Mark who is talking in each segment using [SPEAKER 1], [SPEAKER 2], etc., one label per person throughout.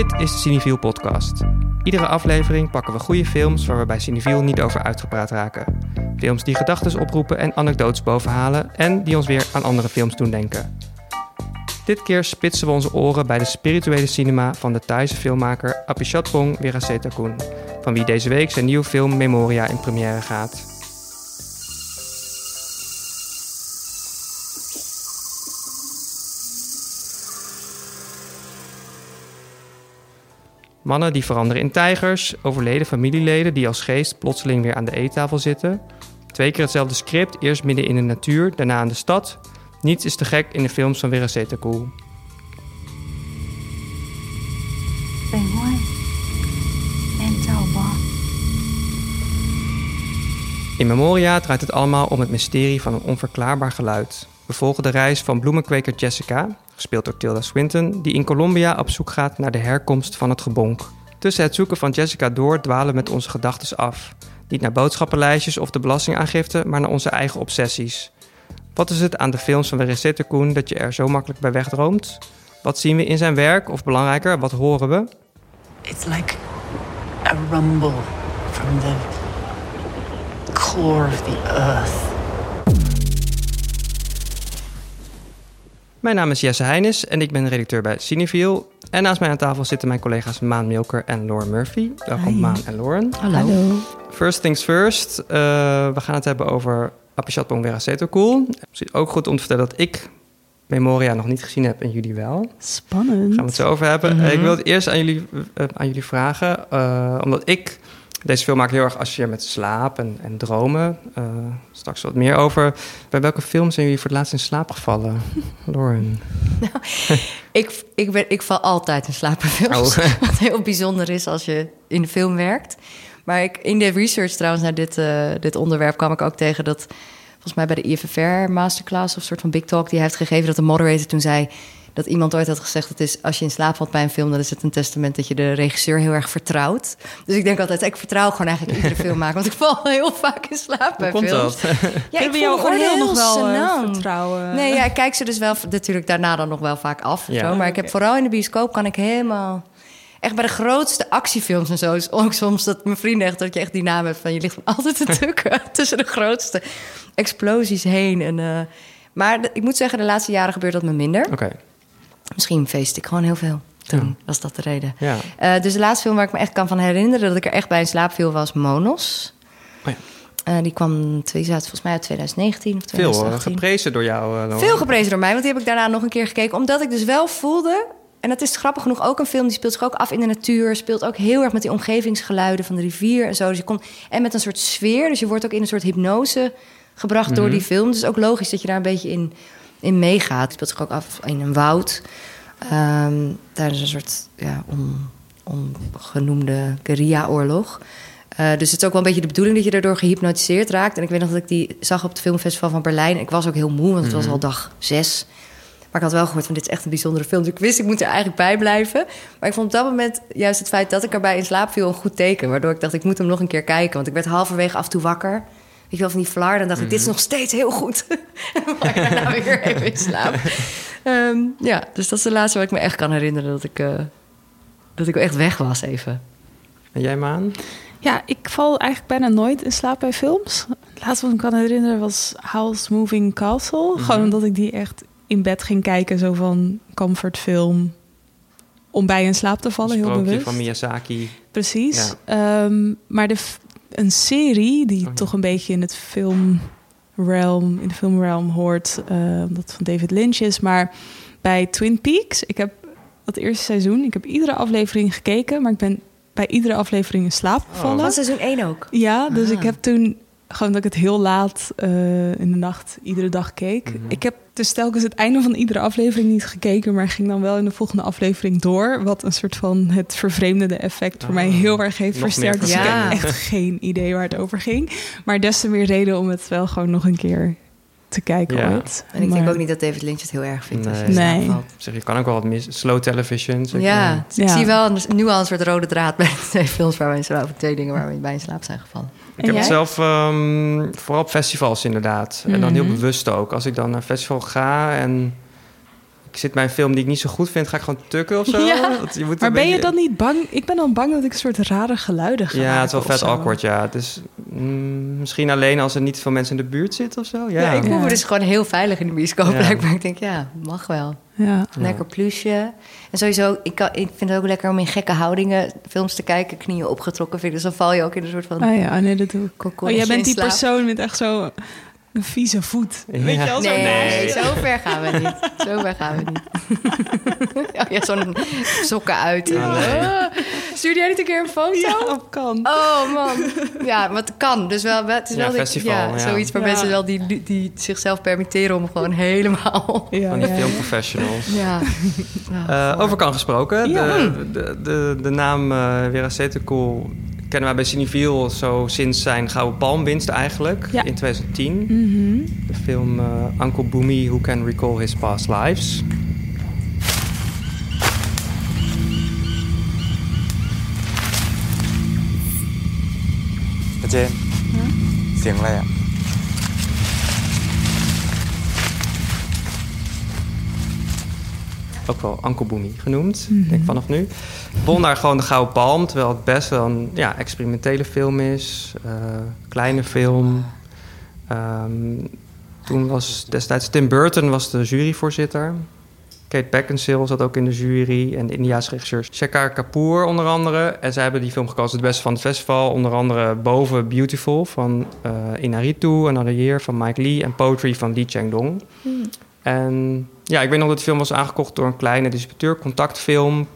[SPEAKER 1] Dit is de Cineviel podcast. Iedere aflevering pakken we goede films waar we bij Cineviel niet over uitgepraat raken. Films die gedachten oproepen en anekdotes bovenhalen en die ons weer aan andere films doen denken. Dit keer spitsen we onze oren bij de spirituele cinema van de Thaise filmmaker Apichatpong Weerasethakul, van wie deze week zijn nieuwe film Memoria in première gaat. Mannen die veranderen in tijgers, overleden familieleden die als geest plotseling weer aan de eettafel zitten. Twee keer hetzelfde script, eerst midden in de natuur, daarna in de stad. Niets is te gek in de films van Weerasethakul. In Memoria draait het allemaal om het mysterie van een onverklaarbaar geluid. We volgen de reis van bloemenkweker Jessica, gespeeld door Tilda Swinton, die in Colombia op zoek gaat naar de herkomst van het gebonk. Tussen het zoeken van Jessica door dwalen met onze gedachten af. Niet naar boodschappenlijstjes of de belastingaangifte, maar naar onze eigen obsessies. Wat is het aan de films van Weerasethakul Koen dat je er zo makkelijk bij wegdroomt? Wat zien we in zijn werk? Of belangrijker, wat horen we?
[SPEAKER 2] It's like a rumble from the core of the earth.
[SPEAKER 1] Mijn naam is Jesse Heinis en ik ben redacteur bij Cineviel. En naast mij aan tafel zitten mijn collega's Maan Milker en Lauren Murphy. Welkom
[SPEAKER 3] Hi.
[SPEAKER 1] Maan en Lauren.
[SPEAKER 3] Hallo.
[SPEAKER 1] First things first, eh, we gaan het hebben over Apichatpong Weerasethakul. Misschien ook goed om te vertellen dat ik Memoria nog niet gezien heb en jullie wel.
[SPEAKER 3] Spannend.
[SPEAKER 1] Daar gaan we het zo over hebben.
[SPEAKER 3] Mhm.
[SPEAKER 1] Ik wil het eerst aan jullie, eh, aan jullie vragen, eh, omdat ik deze film maak heel erg associeer met slaap en, en dromen. Eh, straks wat meer over. Bij welke film zijn jullie voor het laatst in slaap gevallen, Lauren?
[SPEAKER 3] Ik, ik, ben, ik val altijd in slaap bij films.
[SPEAKER 1] Oh.
[SPEAKER 3] Wat heel bijzonder is als je in de film werkt. Maar ik, in de research trouwens naar dit, eh, dit onderwerp kwam ik ook tegen dat... volgens mij bij de IFFR masterclass of soort van big talk... die hij heeft gegeven dat de moderator toen zei... dat iemand ooit had gezegd... dat is, als je in slaap valt bij een film... dan is het een testament dat je de regisseur heel erg vertrouwt. Dus ik denk altijd, ik vertrouw gewoon eigenlijk iedere film maken... want ik val heel vaak in slaap bij
[SPEAKER 1] Hoe komt
[SPEAKER 3] films.
[SPEAKER 1] dat?
[SPEAKER 3] Ja, ik het
[SPEAKER 4] oordeel
[SPEAKER 3] heel
[SPEAKER 4] nog wel eh,
[SPEAKER 3] senang.
[SPEAKER 4] vertrouwen?
[SPEAKER 3] Nee, ja, ik kijk ze dus wel natuurlijk daarna dan nog wel vaak af.
[SPEAKER 1] Ja.
[SPEAKER 3] zo. Maar ik heb vooral in de bioscoop kan ik helemaal... Echt bij de grootste actiefilms en zo is ook soms dat mijn vrienden echt... dat je echt die naam hebt van je ligt van altijd te tukken... tussen de grootste explosies heen. En, eh, maar ik moet zeggen, de laatste jaren gebeurt dat me minder.
[SPEAKER 1] Oké,
[SPEAKER 3] Misschien feest ik gewoon heel veel. Toen
[SPEAKER 1] Ja.
[SPEAKER 3] was dat de reden.
[SPEAKER 1] ja.
[SPEAKER 3] Eh, dus de laatste film waar ik me echt kan van herinneren... dat ik er echt bij in slaap viel, was Monos.
[SPEAKER 1] Oh ja.
[SPEAKER 3] Eh, die kwam volgens mij uit 2019 of
[SPEAKER 1] Veel
[SPEAKER 3] 2018.
[SPEAKER 1] eh, geprezen door jou, eh.
[SPEAKER 3] Veel geprezen door mij, want die heb ik daarna nog een keer gekeken. Omdat ik dus wel voelde... En dat is grappig genoeg ook een film die speelt zich ook af in de natuur. Speelt ook heel erg met die omgevingsgeluiden van de rivier en zo. Dus je kon, en met een soort sfeer. Dus je wordt ook in een soort hypnose gebracht door die film. Dus ook logisch dat je daar een beetje in, in meegaat. Het speelt zich ook af in een woud. Ehm tijdens een soort ja, on, ongenoemde guerrilla-oorlog. Eh, dus het is ook wel een beetje de bedoeling dat je daardoor gehypnotiseerd raakt. En ik weet nog dat ik die zag op het filmfestival van Berlijn. Ik was ook heel moe, want het was al dag zes. Maar ik had wel gehoord van dit is echt een bijzondere film. Dus ik wist, ik moet er eigenlijk bij blijven. Maar ik vond op dat moment juist het feit dat ik erbij in slaap viel een goed teken. Waardoor ik dacht, ik moet hem nog een keer kijken. Want ik werd halverwege af en toe wakker. Weet je wel, van die flar. Dan dacht ik, dit is nog steeds heel goed. ik daarna weer even in slaap. Ehm, ja, dus dat is de laatste waar ik me echt kan herinneren dat ik, eh, dat ik echt weg was even.
[SPEAKER 1] En jij, Maan?
[SPEAKER 4] Ja, ik val eigenlijk bijna nooit in slaap bij films. Het laatste wat ik me kan herinneren was House Moving Castle.
[SPEAKER 1] Mhm.
[SPEAKER 4] Gewoon omdat ik die echt in bed ging kijken. Zo van comfortfilm. Om bij in slaap te vallen, heel bewust.
[SPEAKER 1] van Miyazaki.
[SPEAKER 4] Precies. Ehm, maar de, een serie die
[SPEAKER 1] Oh ja.
[SPEAKER 4] toch een beetje in het filmrealm, in de filmrealm hoort, eh, omdat van David Lynch is. Maar bij Twin Peaks, ik heb het eerste seizoen, ik heb iedere aflevering gekeken, maar ik ben bij iedere aflevering in slaap gevallen.
[SPEAKER 3] Van seizoen 1 ook.
[SPEAKER 4] Ja, dus
[SPEAKER 3] Ah.
[SPEAKER 4] ik heb toen gewoon dat ik het heel laat eh, in de nacht iedere dag keek.
[SPEAKER 1] Mhm.
[SPEAKER 4] Ik heb dus telkens het einde van iedere aflevering niet gekeken, maar ging dan wel in de volgende aflevering door. Wat een soort van het vervreemdende effect voor mij
[SPEAKER 1] Ah,
[SPEAKER 4] heel erg heeft versterkt. Dus ik heb echt geen idee waar het over ging. Maar des te meer reden om het wel gewoon nog een keer te kijken
[SPEAKER 1] Ja.
[SPEAKER 4] ooit.
[SPEAKER 3] En ik denk ook niet dat David Lynch het heel erg vindt als je
[SPEAKER 1] Nee.
[SPEAKER 4] Nee.
[SPEAKER 3] valt.
[SPEAKER 1] Zeg, je kan ook wel wat mis. Slow television. zeg
[SPEAKER 3] Ja,
[SPEAKER 1] maar.
[SPEAKER 3] ik
[SPEAKER 4] Ja.
[SPEAKER 3] zie wel een- nu al een soort rode draad bij de twee films waar we in slaap, twee dingen waar we bij in slaap zijn gevallen.
[SPEAKER 1] Ik heb het zelf ehm, vooral op festivals inderdaad. En dan heel
[SPEAKER 4] Mhm.
[SPEAKER 1] bewust ook. Als ik dan naar een festival ga en ik zit bij een film die ik niet zo goed vind, ga ik gewoon tukken of zo.
[SPEAKER 3] Ja.
[SPEAKER 1] Want je moet
[SPEAKER 4] Maar ben je dan niet bang? Ik ben dan bang dat ik een soort rare geluiden ga
[SPEAKER 1] Ja, het is wel vet
[SPEAKER 4] zo.
[SPEAKER 1] awkward, ja. Dus mm, misschien alleen als er niet veel mensen in de buurt zitten of zo. Ja,
[SPEAKER 3] Ja, ik voel
[SPEAKER 4] Ja.
[SPEAKER 3] me dus gewoon heel veilig in de bioscoop.
[SPEAKER 1] Ja.
[SPEAKER 3] Blijkbaar. Ik denk, ja, mag wel.
[SPEAKER 4] Ja.
[SPEAKER 3] Lekker plusje. En sowieso, ik, kan, ik vind het ook lekker om in gekke houdingen films te kijken. Knieën opgetrokken vind ik. Dus dan val je ook in een soort van
[SPEAKER 4] Ah ja, nee, dat doe ik. Oh, jij bent die persoon met echt zo een vieze voet.
[SPEAKER 1] Ja.
[SPEAKER 4] Weet je wel, zo
[SPEAKER 3] Nee,
[SPEAKER 4] je.
[SPEAKER 3] zo ver gaan we niet. Zo ver gaan we niet. oh, ja, zo'n sokken uit.
[SPEAKER 1] Ja, nee.
[SPEAKER 3] Ah, Stuurde jij niet een keer een foto?
[SPEAKER 4] Ja, op kan.
[SPEAKER 3] Oh man. Ja, maar het kan. Dus wel, het is
[SPEAKER 1] Ja,
[SPEAKER 3] wel
[SPEAKER 1] festival,
[SPEAKER 3] ja,
[SPEAKER 1] ja.
[SPEAKER 3] zoiets waar
[SPEAKER 4] Ja.
[SPEAKER 3] mensen wel die, die zichzelf permitteren om gewoon helemaal.
[SPEAKER 4] Ja,
[SPEAKER 1] Van die
[SPEAKER 4] ja.
[SPEAKER 1] filmprofessionals.
[SPEAKER 3] Ja.
[SPEAKER 1] Eh, over kan gesproken.
[SPEAKER 4] Ja.
[SPEAKER 1] De, de, de, de naam eh Vera kennen wij bij veel zo sinds zijn Gouden Palmwinst eigenlijk in 2010.
[SPEAKER 4] Mhm.
[SPEAKER 1] De film eh, Uncle Boomy Who Can Recall His Past Lives.
[SPEAKER 5] Jen, hm?
[SPEAKER 1] Ook wel Uncle Boomy genoemd, denk ik vanaf nu. Won daar gewoon de Gouden Palm, terwijl het best wel een ja, experimentele film is. eh, kleine film. Ehm, toen was destijds Tim Burton was de juryvoorzitter. Kate Beckinsale zat ook in de jury. En de Indiaanse regisseur Shekhar Kapoor onder andere. En zij hebben die film gekozen het beste van het festival. Onder andere boven Beautiful van eh Inaritu, Another Year van Mike Lee... en Poetry van Lee Chang-dong. En ja, ik weet nog dat die film was aangekocht door een kleine distributeur, contactfilm.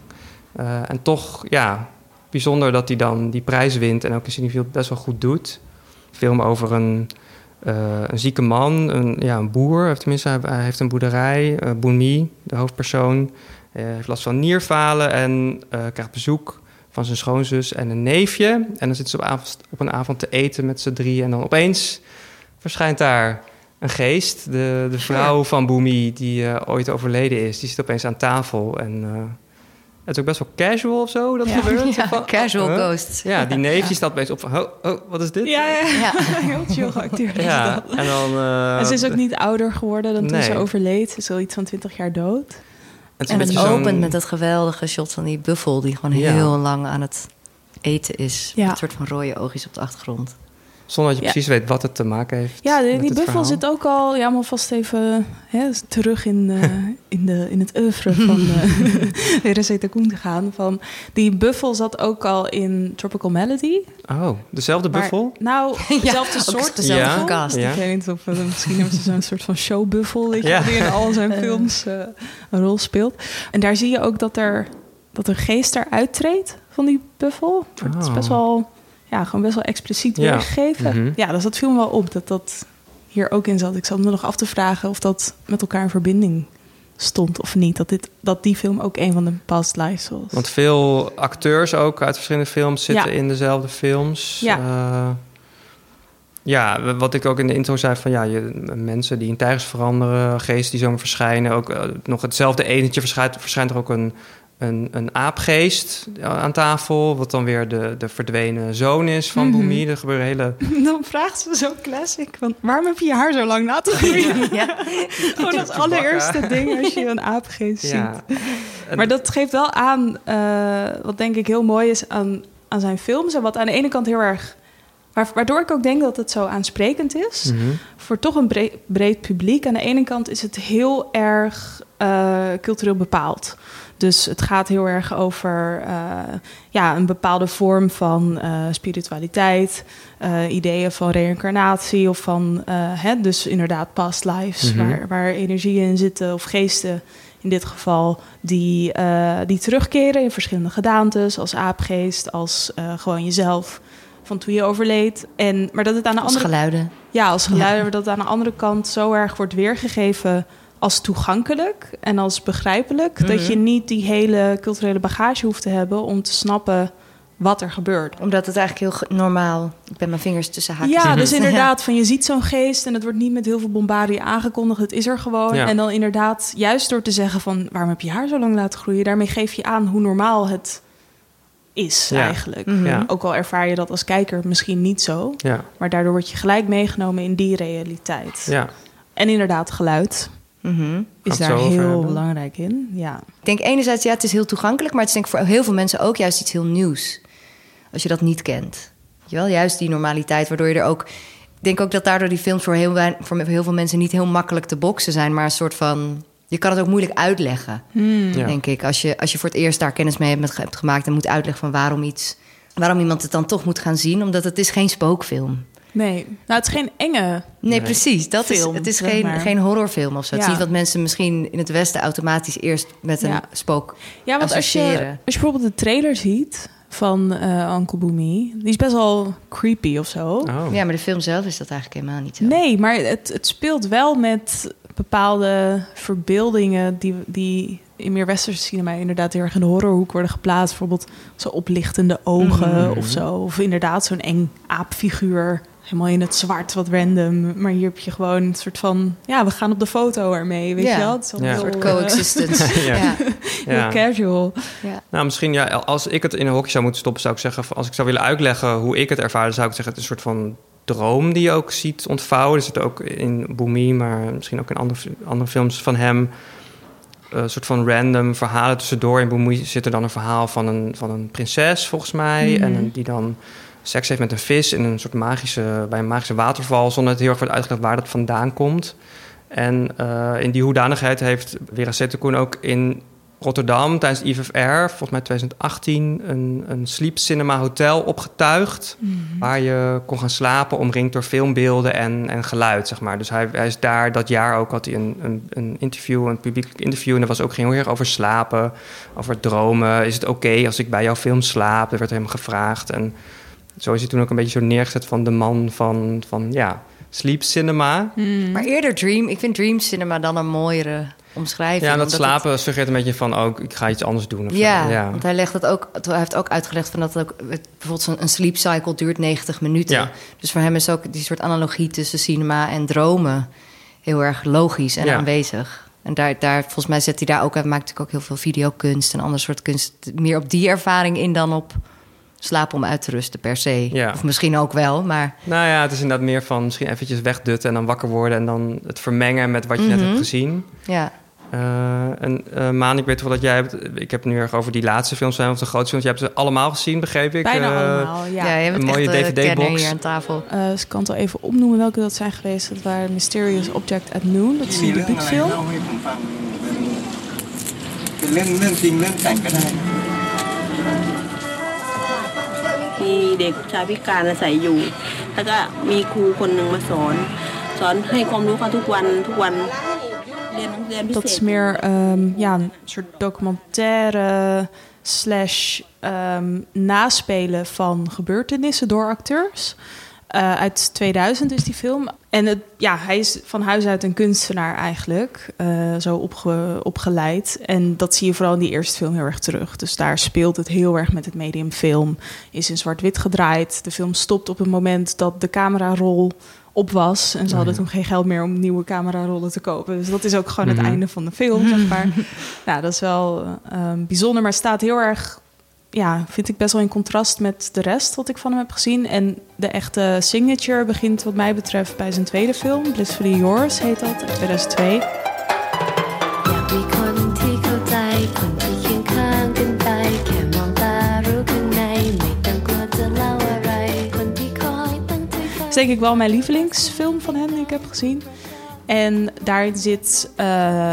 [SPEAKER 1] Eh, en toch, ja, bijzonder dat hij dan die prijs wint en ook in Cineville best wel goed doet. Film over een, eh, een zieke man, een, ja, een boer, tenminste hij, heeft een boerderij. Boemi, de hoofdpersoon, heeft last van nierfalen en krijgt bezoek van zijn schoonzus en een neefje. En dan zitten ze op, avond, op een avond te eten met z'n drie en dan opeens verschijnt daar een geest. De, de vrouw van Boemi, die eh, ooit overleden is, die zit opeens aan tafel. En eh, het is ook best wel casual of zo dat
[SPEAKER 3] Ja,
[SPEAKER 1] gebeurt.
[SPEAKER 3] ja,
[SPEAKER 1] Zo van,
[SPEAKER 3] casual
[SPEAKER 1] huh?
[SPEAKER 3] ghosts.
[SPEAKER 1] Ja, die neef die staat opeens op van, oh, oh, wat is dit?
[SPEAKER 4] Ja, ja, ja.
[SPEAKER 3] Ja.
[SPEAKER 4] heel chill geacteerd. is
[SPEAKER 1] Ja,
[SPEAKER 4] dat.
[SPEAKER 1] en dan... eh,
[SPEAKER 4] En ze is ook niet ouder geworden dan toen ze overleed. Ze is al iets van 20 jaar dood.
[SPEAKER 3] En
[SPEAKER 1] een
[SPEAKER 3] het opent met dat geweldige shot van die buffel... die gewoon
[SPEAKER 1] Ja.
[SPEAKER 3] heel lang aan het eten is.
[SPEAKER 4] Ja.
[SPEAKER 3] Met een soort van rode oogjes op de achtergrond.
[SPEAKER 1] Zonder dat je
[SPEAKER 4] Ja.
[SPEAKER 1] precies weet wat het te maken heeft.
[SPEAKER 4] Ja, die, buffel
[SPEAKER 1] verhaal.
[SPEAKER 4] zit ook al, ja, maar vast even hè, terug in, eh, in, de, in het oeuvre van uh, Receta Koen te gaan. Van, die buffel zat ook al in Tropical Melody.
[SPEAKER 1] Oh, dezelfde
[SPEAKER 4] Maar-
[SPEAKER 1] buffel?
[SPEAKER 4] Nou, dezelfde soort.
[SPEAKER 3] dezelfde
[SPEAKER 1] Ja.
[SPEAKER 3] cast.
[SPEAKER 4] Ik weet niet of eh, misschien hebben ze zo'n soort van showbuffel, weet je, die in al zijn films eh, een rol speelt. En daar zie je ook dat er dat een geest eruit treedt van die buffel. Het is
[SPEAKER 1] Oh.
[SPEAKER 4] best wel, ja, gewoon best wel expliciet
[SPEAKER 1] Ja.
[SPEAKER 4] weergegeven.
[SPEAKER 1] Mhm.
[SPEAKER 4] Ja, dus dat viel me wel op dat dat hier ook in zat. Ik zat me nog af te vragen of dat met elkaar in verbinding stond of niet. Dat, dit, dat die film ook een van de past lives was.
[SPEAKER 1] Want veel acteurs ook uit verschillende films zitten
[SPEAKER 4] Ja.
[SPEAKER 1] in dezelfde films.
[SPEAKER 4] Ja.
[SPEAKER 1] Eh, ja, wat ik ook in de intro zei van ja, je, mensen die in tijgers veranderen, geesten die zomaar verschijnen. Ook eh, nog hetzelfde etentje verschijnt, verschijnt er ook een, een, een aapgeest aan tafel. Wat dan weer de, de verdwenen zoon is van
[SPEAKER 4] Mhm.
[SPEAKER 1] Boemi. Er gebeuren hele...
[SPEAKER 4] Dan vraagt ze zo classic. Van, waarom heb je je haar zo lang laten groeien?
[SPEAKER 3] Ja.
[SPEAKER 4] Gewoon als allereerste ding als je een aapgeest
[SPEAKER 1] Ja.
[SPEAKER 4] ziet. Maar dat geeft wel aan, eh, wat denk ik heel mooi is aan, aan zijn films. En wat aan de ene kant heel erg... waar- Waardoor ik ook denk dat het zo aansprekend is.
[SPEAKER 1] Mhm.
[SPEAKER 4] Voor toch een breed, breed publiek. Aan de ene kant is het heel erg eh, cultureel bepaald. Dus het gaat heel erg over eh, ja, een bepaalde vorm van eh, spiritualiteit, eh, ideeën van reïncarnatie of van, hè, dus inderdaad past lives,
[SPEAKER 1] Mhm.
[SPEAKER 4] waar, waar energieën in zitten of geesten in dit geval, die, die terugkeren in verschillende gedaantes, als aapgeest, als gewoon jezelf van toen je overleed. En, maar dat het aan de
[SPEAKER 3] Als
[SPEAKER 4] andere
[SPEAKER 3] geluiden.
[SPEAKER 4] ja, als geluiden, maar dat het aan de andere kant zo erg wordt weergegeven als toegankelijk en als begrijpelijk. Dat
[SPEAKER 3] Mhm.
[SPEAKER 4] je niet die hele culturele bagage hoeft te hebben om te snappen wat er gebeurt.
[SPEAKER 3] Omdat het eigenlijk heel ge- normaal... Ik ben mijn vingers tussen haakjes.
[SPEAKER 4] Ja, dus inderdaad, van je ziet zo'n geest en het wordt niet met heel veel bombardie aangekondigd. Het is er gewoon.
[SPEAKER 1] Ja.
[SPEAKER 4] En dan inderdaad, juist door te zeggen van waarom heb je haar zo lang laten groeien, daarmee geef je aan hoe normaal het is
[SPEAKER 1] Ja.
[SPEAKER 4] eigenlijk.
[SPEAKER 3] Mhm.
[SPEAKER 1] Ja.
[SPEAKER 4] Ook al ervaar je dat als kijker misschien niet zo,
[SPEAKER 1] Ja,
[SPEAKER 4] maar daardoor word je gelijk meegenomen in die realiteit.
[SPEAKER 1] ja.
[SPEAKER 4] En inderdaad, geluid.
[SPEAKER 3] Mhm.
[SPEAKER 4] is daar heel
[SPEAKER 1] hebben?
[SPEAKER 4] belangrijk in. Ja.
[SPEAKER 3] Ik denk enerzijds, ja, het is heel toegankelijk, maar het is denk ik voor heel veel mensen ook juist iets heel nieuws. Als je dat niet kent. Weet je wel, juist die normaliteit, waardoor je er ook. Ik denk ook dat daardoor die films voor heel, voor heel veel mensen niet heel makkelijk te boksen zijn, maar een soort van. Je kan het ook moeilijk uitleggen,
[SPEAKER 1] Ja.
[SPEAKER 3] denk ik. Als je, als je voor het eerst daar kennis mee hebt, hebt gemaakt en moet uitleggen van waarom iets. Waarom iemand het dan toch moet gaan zien, omdat het is geen spookfilm.
[SPEAKER 4] Nee, nou het is geen enge.
[SPEAKER 3] Nee, precies. Dat is, het is
[SPEAKER 4] zeg
[SPEAKER 3] geen,
[SPEAKER 4] maar.
[SPEAKER 3] geen horrorfilm of zo. Het is wat mensen misschien in het Westen automatisch eerst met een
[SPEAKER 4] Ja.
[SPEAKER 3] spook
[SPEAKER 4] Ja, want als je, als je bijvoorbeeld de trailer ziet van eh Uncle Boomy, die is best wel creepy of zo.
[SPEAKER 1] Oh.
[SPEAKER 3] Ja, maar de film zelf is dat eigenlijk helemaal niet zo.
[SPEAKER 4] Nee, maar het, het speelt wel met bepaalde verbeeldingen die, die in meer westerse cinema inderdaad heel erg in de horrorhoek worden geplaatst. Bijvoorbeeld zo oplichtende ogen
[SPEAKER 1] Mhm.
[SPEAKER 4] of zo. Of inderdaad zo'n eng aapfiguur. Helemaal in het zwart, wat random. Maar hier heb je gewoon een soort van... Ja, we gaan op de foto ermee, weet
[SPEAKER 3] Ja.
[SPEAKER 4] je wel? Het is
[SPEAKER 1] Ja.
[SPEAKER 3] Een soort
[SPEAKER 4] eh,
[SPEAKER 3] coexistence.
[SPEAKER 1] Ja.
[SPEAKER 3] ja.
[SPEAKER 4] heel casual.
[SPEAKER 3] Ja.
[SPEAKER 1] Nou, misschien ja, als ik het in een hokje zou moeten stoppen, zou ik zeggen, als ik zou willen uitleggen hoe ik het ervaarde, zou ik zeggen, het is een soort van droom die je ook ziet ontvouwen. Er zit ook in Boomy, maar misschien ook in andere, andere films van hem. eh, Een soort van random verhalen tussendoor. In Boomy zit er dan een verhaal van een, van een prinses, volgens mij.
[SPEAKER 4] Mhm.
[SPEAKER 1] En een- die dan seks heeft met een vis in een soort magische, bij een magische waterval. Zonder dat het heel erg wordt uitgelegd waar dat vandaan komt. En eh, in die hoedanigheid heeft Vera Settekoen ook in Rotterdam tijdens de IFFR, volgens mij 2018, een, een sleep cinema hotel opgetuigd. Waar je kon gaan slapen, omringd door filmbeelden en, en geluid, zeg maar. Dus hij, hij is daar dat jaar ook, had hij een, een, een interview, een publiek interview. En dat was ook ging heel erg over slapen, over dromen. Is het oké als ik bij jouw film slaap? Dat werd hem gevraagd. En zo is hij toen ook een beetje zo neergezet van de man van, van ja, sleep cinema.
[SPEAKER 3] Maar eerder Dream. Ik vind Dream Cinema dan een mooiere omschrijving.
[SPEAKER 1] Ja, en dat slapen suggereert een beetje van, ook ik ga iets anders doen. Of
[SPEAKER 3] het- ja,
[SPEAKER 1] ja.
[SPEAKER 3] want hij, legt het ook, hij heeft ook uitgelegd van dat het ook, het- bijvoorbeeld zo'n een sleep cycle duurt 90 minuten.
[SPEAKER 1] Ja.
[SPEAKER 3] Dus voor hem is ook die soort analogie tussen cinema en dromen heel erg logisch en
[SPEAKER 1] Ja.
[SPEAKER 3] aanwezig. En daar, daar, volgens mij zet hij daar ook, hij maakt natuurlijk ook heel veel videokunst en ander soort kunst, meer op die ervaring in dan op slaap om uit te rusten per se. Of misschien ook wel, maar...
[SPEAKER 1] Nou ja, het is inderdaad meer van misschien eventjes wegdutten... en dan wakker worden en dan het vermengen met wat je net
[SPEAKER 3] mhm.
[SPEAKER 1] hebt gezien.
[SPEAKER 3] Ja.
[SPEAKER 1] Eh, en eh, Maan, ik weet wel dat jij hebt... Ik heb het nu erg over die laatste films of de grote films. Je hebt ze allemaal gezien, begreep ik.
[SPEAKER 4] Bijna
[SPEAKER 1] eh,
[SPEAKER 4] allemaal, ja.
[SPEAKER 3] je
[SPEAKER 1] een mooie dvd-box.
[SPEAKER 3] hier aan tafel.
[SPEAKER 4] Dus ik kan het al even opnoemen welke dat zijn geweest. Dat waren Mysterious Object at Noon. Dat is een debuutfilm.
[SPEAKER 6] มฟังเป็นเรื่องเรื่องจริงเรื่องแต่งก็ได้
[SPEAKER 7] มีเด็กชายพิการอาศัยอยู่ แล้วก็มีครูคนหนึ่งมาสอน สอนให้ความรู้เขาทุกวันทุกวัน เรียนเรียนพิ
[SPEAKER 4] Dat
[SPEAKER 7] เศ
[SPEAKER 4] is
[SPEAKER 7] ษ
[SPEAKER 4] meer ehm, ja, een soort documentaire slash ehm, naspelen van gebeurtenissen door acteurs. Eh, uit 2000 is die film. En het, ja, hij is van huis uit een kunstenaar eigenlijk. eh, zo opge- opgeleid. En dat zie je vooral in die eerste film heel erg terug. Dus daar speelt het heel erg met het medium film. Is in zwart-wit gedraaid. De film stopt op het moment dat de camerarol op was. En ze hadden toen geen geld meer om nieuwe camerarollen te kopen. Dus dat is ook gewoon
[SPEAKER 1] Mhm.
[SPEAKER 4] het einde van de film, zeg maar. nou, dat is wel eh, bijzonder, maar staat heel erg ja, vind ik best wel in contrast met de rest wat ik van hem heb gezien. En de echte signature begint wat mij betreft bij zijn tweede film. Blissfully Yours heet dat, uit 2002.
[SPEAKER 8] Dat
[SPEAKER 4] is denk ik wel mijn lievelingsfilm van hem die ik heb gezien. En daarin zit eh,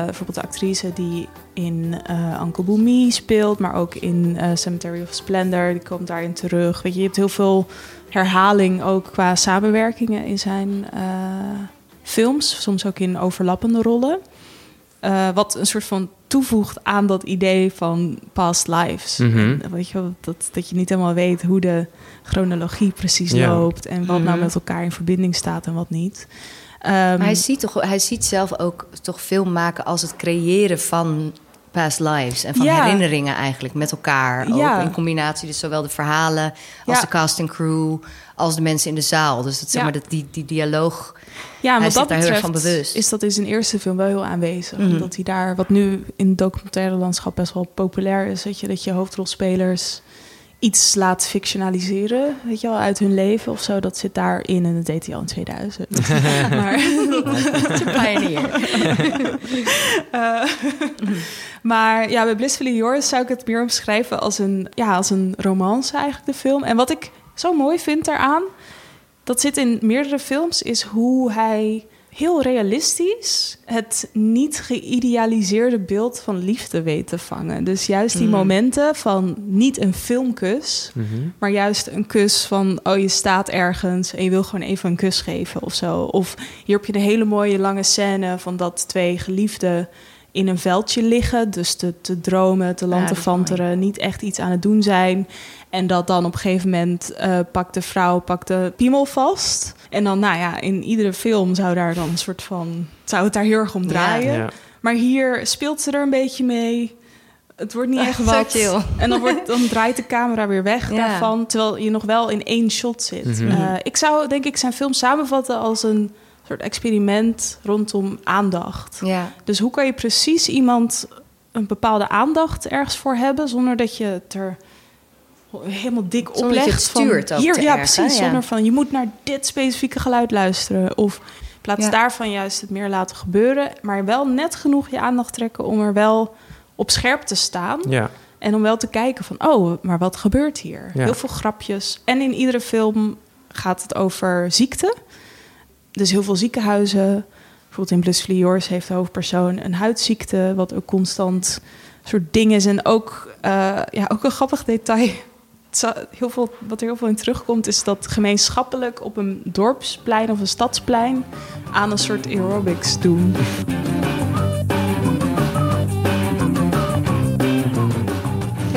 [SPEAKER 4] bijvoorbeeld de actrice die in eh Uncle Boomy speelt, maar ook in eh, Cemetery of Splendor. Die komt daarin terug. Weet je, je hebt heel veel herhaling ook qua samenwerkingen in zijn eh, films, soms ook in overlappende rollen. Wat een soort van toevoegt aan dat idee van past lives.
[SPEAKER 1] Mhm.
[SPEAKER 4] Weet je, dat, dat je niet helemaal weet hoe de chronologie precies
[SPEAKER 1] Ja.
[SPEAKER 4] loopt en wat nou
[SPEAKER 3] Mhm.
[SPEAKER 4] met elkaar in verbinding staat en wat niet. Ehm,
[SPEAKER 3] Maar hij ziet, toch, hij ziet zelf ook toch film maken als het creëren van past lives en van
[SPEAKER 4] Ja.
[SPEAKER 3] herinneringen eigenlijk met elkaar.
[SPEAKER 4] Ja.
[SPEAKER 3] In combinatie, dus zowel de verhalen als
[SPEAKER 4] Ja.
[SPEAKER 3] de cast en crew, als de mensen in de zaal. Dus dat, zeg maar, dat, die, die dialoog.
[SPEAKER 4] ja,
[SPEAKER 3] hij
[SPEAKER 4] wat dat
[SPEAKER 3] daar heel erg van bewust.
[SPEAKER 4] is dat in zijn eerste film wel heel aanwezig.
[SPEAKER 3] Mhm.
[SPEAKER 4] Omdat hij daar, wat nu in het documentaire landschap best wel populair is, dat je, dat je hoofdrolspelers iets laat fictionaliseren, weet je wel, uit hun leven of zo. Dat zit daarin en dat deed hij al in 2000. maar,
[SPEAKER 3] Pioneer.
[SPEAKER 4] Eh, maar ja, bij Blissfully Yours zou ik het meer omschrijven als een, ja, als een romance eigenlijk, de film. En wat ik zo mooi vind daaraan, dat zit in meerdere films, is hoe hij heel realistisch het niet geïdealiseerde beeld van liefde weet te vangen. Dus juist die
[SPEAKER 3] Mm.
[SPEAKER 4] momenten van niet een filmkus, maar juist een kus van oh je staat ergens en je wil gewoon even een kus geven of zo. Of hier heb je een hele mooie lange scène van dat twee geliefden in een veldje liggen, dus te, te dromen, te lantefanteren, niet echt iets aan het doen zijn. En dat dan op een gegeven moment eh, pakt de vrouw pakt de piemel vast. En dan, nou ja, in iedere film zou daar dan een soort van... zou het daar heel erg om draaien.
[SPEAKER 1] Ja.
[SPEAKER 4] Maar hier speelt ze er een beetje mee. Het wordt niet echt wat.
[SPEAKER 3] chill.
[SPEAKER 4] En dan, wordt, dan draait de camera weer weg
[SPEAKER 3] Ja.
[SPEAKER 4] daarvan. Terwijl je nog wel in één shot zit.
[SPEAKER 1] Mhm.
[SPEAKER 4] Eh, ik zou denk ik zijn film samenvatten als een soort experiment rondom aandacht.
[SPEAKER 3] Ja.
[SPEAKER 4] Dus hoe kan je precies iemand een bepaalde aandacht ergens voor hebben... zonder dat je het er helemaal dik
[SPEAKER 3] Zonder
[SPEAKER 4] oplegt.
[SPEAKER 3] stuurt
[SPEAKER 4] van, hier, Ja,
[SPEAKER 3] erg,
[SPEAKER 4] precies. Zonder van, je moet naar dit specifieke geluid luisteren. Of in plaats
[SPEAKER 3] Ja.
[SPEAKER 4] daarvan juist het meer laten gebeuren. Maar wel net genoeg je aandacht trekken om er wel op scherp te staan.
[SPEAKER 1] Ja.
[SPEAKER 4] En om wel te kijken van, oh, maar wat gebeurt hier?
[SPEAKER 1] Ja.
[SPEAKER 4] Heel veel grapjes. En in iedere film gaat het over ziekte. Dus heel veel ziekenhuizen. Bijvoorbeeld in Blissfully Yours heeft de hoofdpersoon een huidziekte... wat ook constant een soort ding is. En ook, eh, ja, ook een grappig detail... Het Heel veel, wat er heel veel in terugkomt... is dat gemeenschappelijk op een dorpsplein of een stadsplein... aan een soort aerobics doen.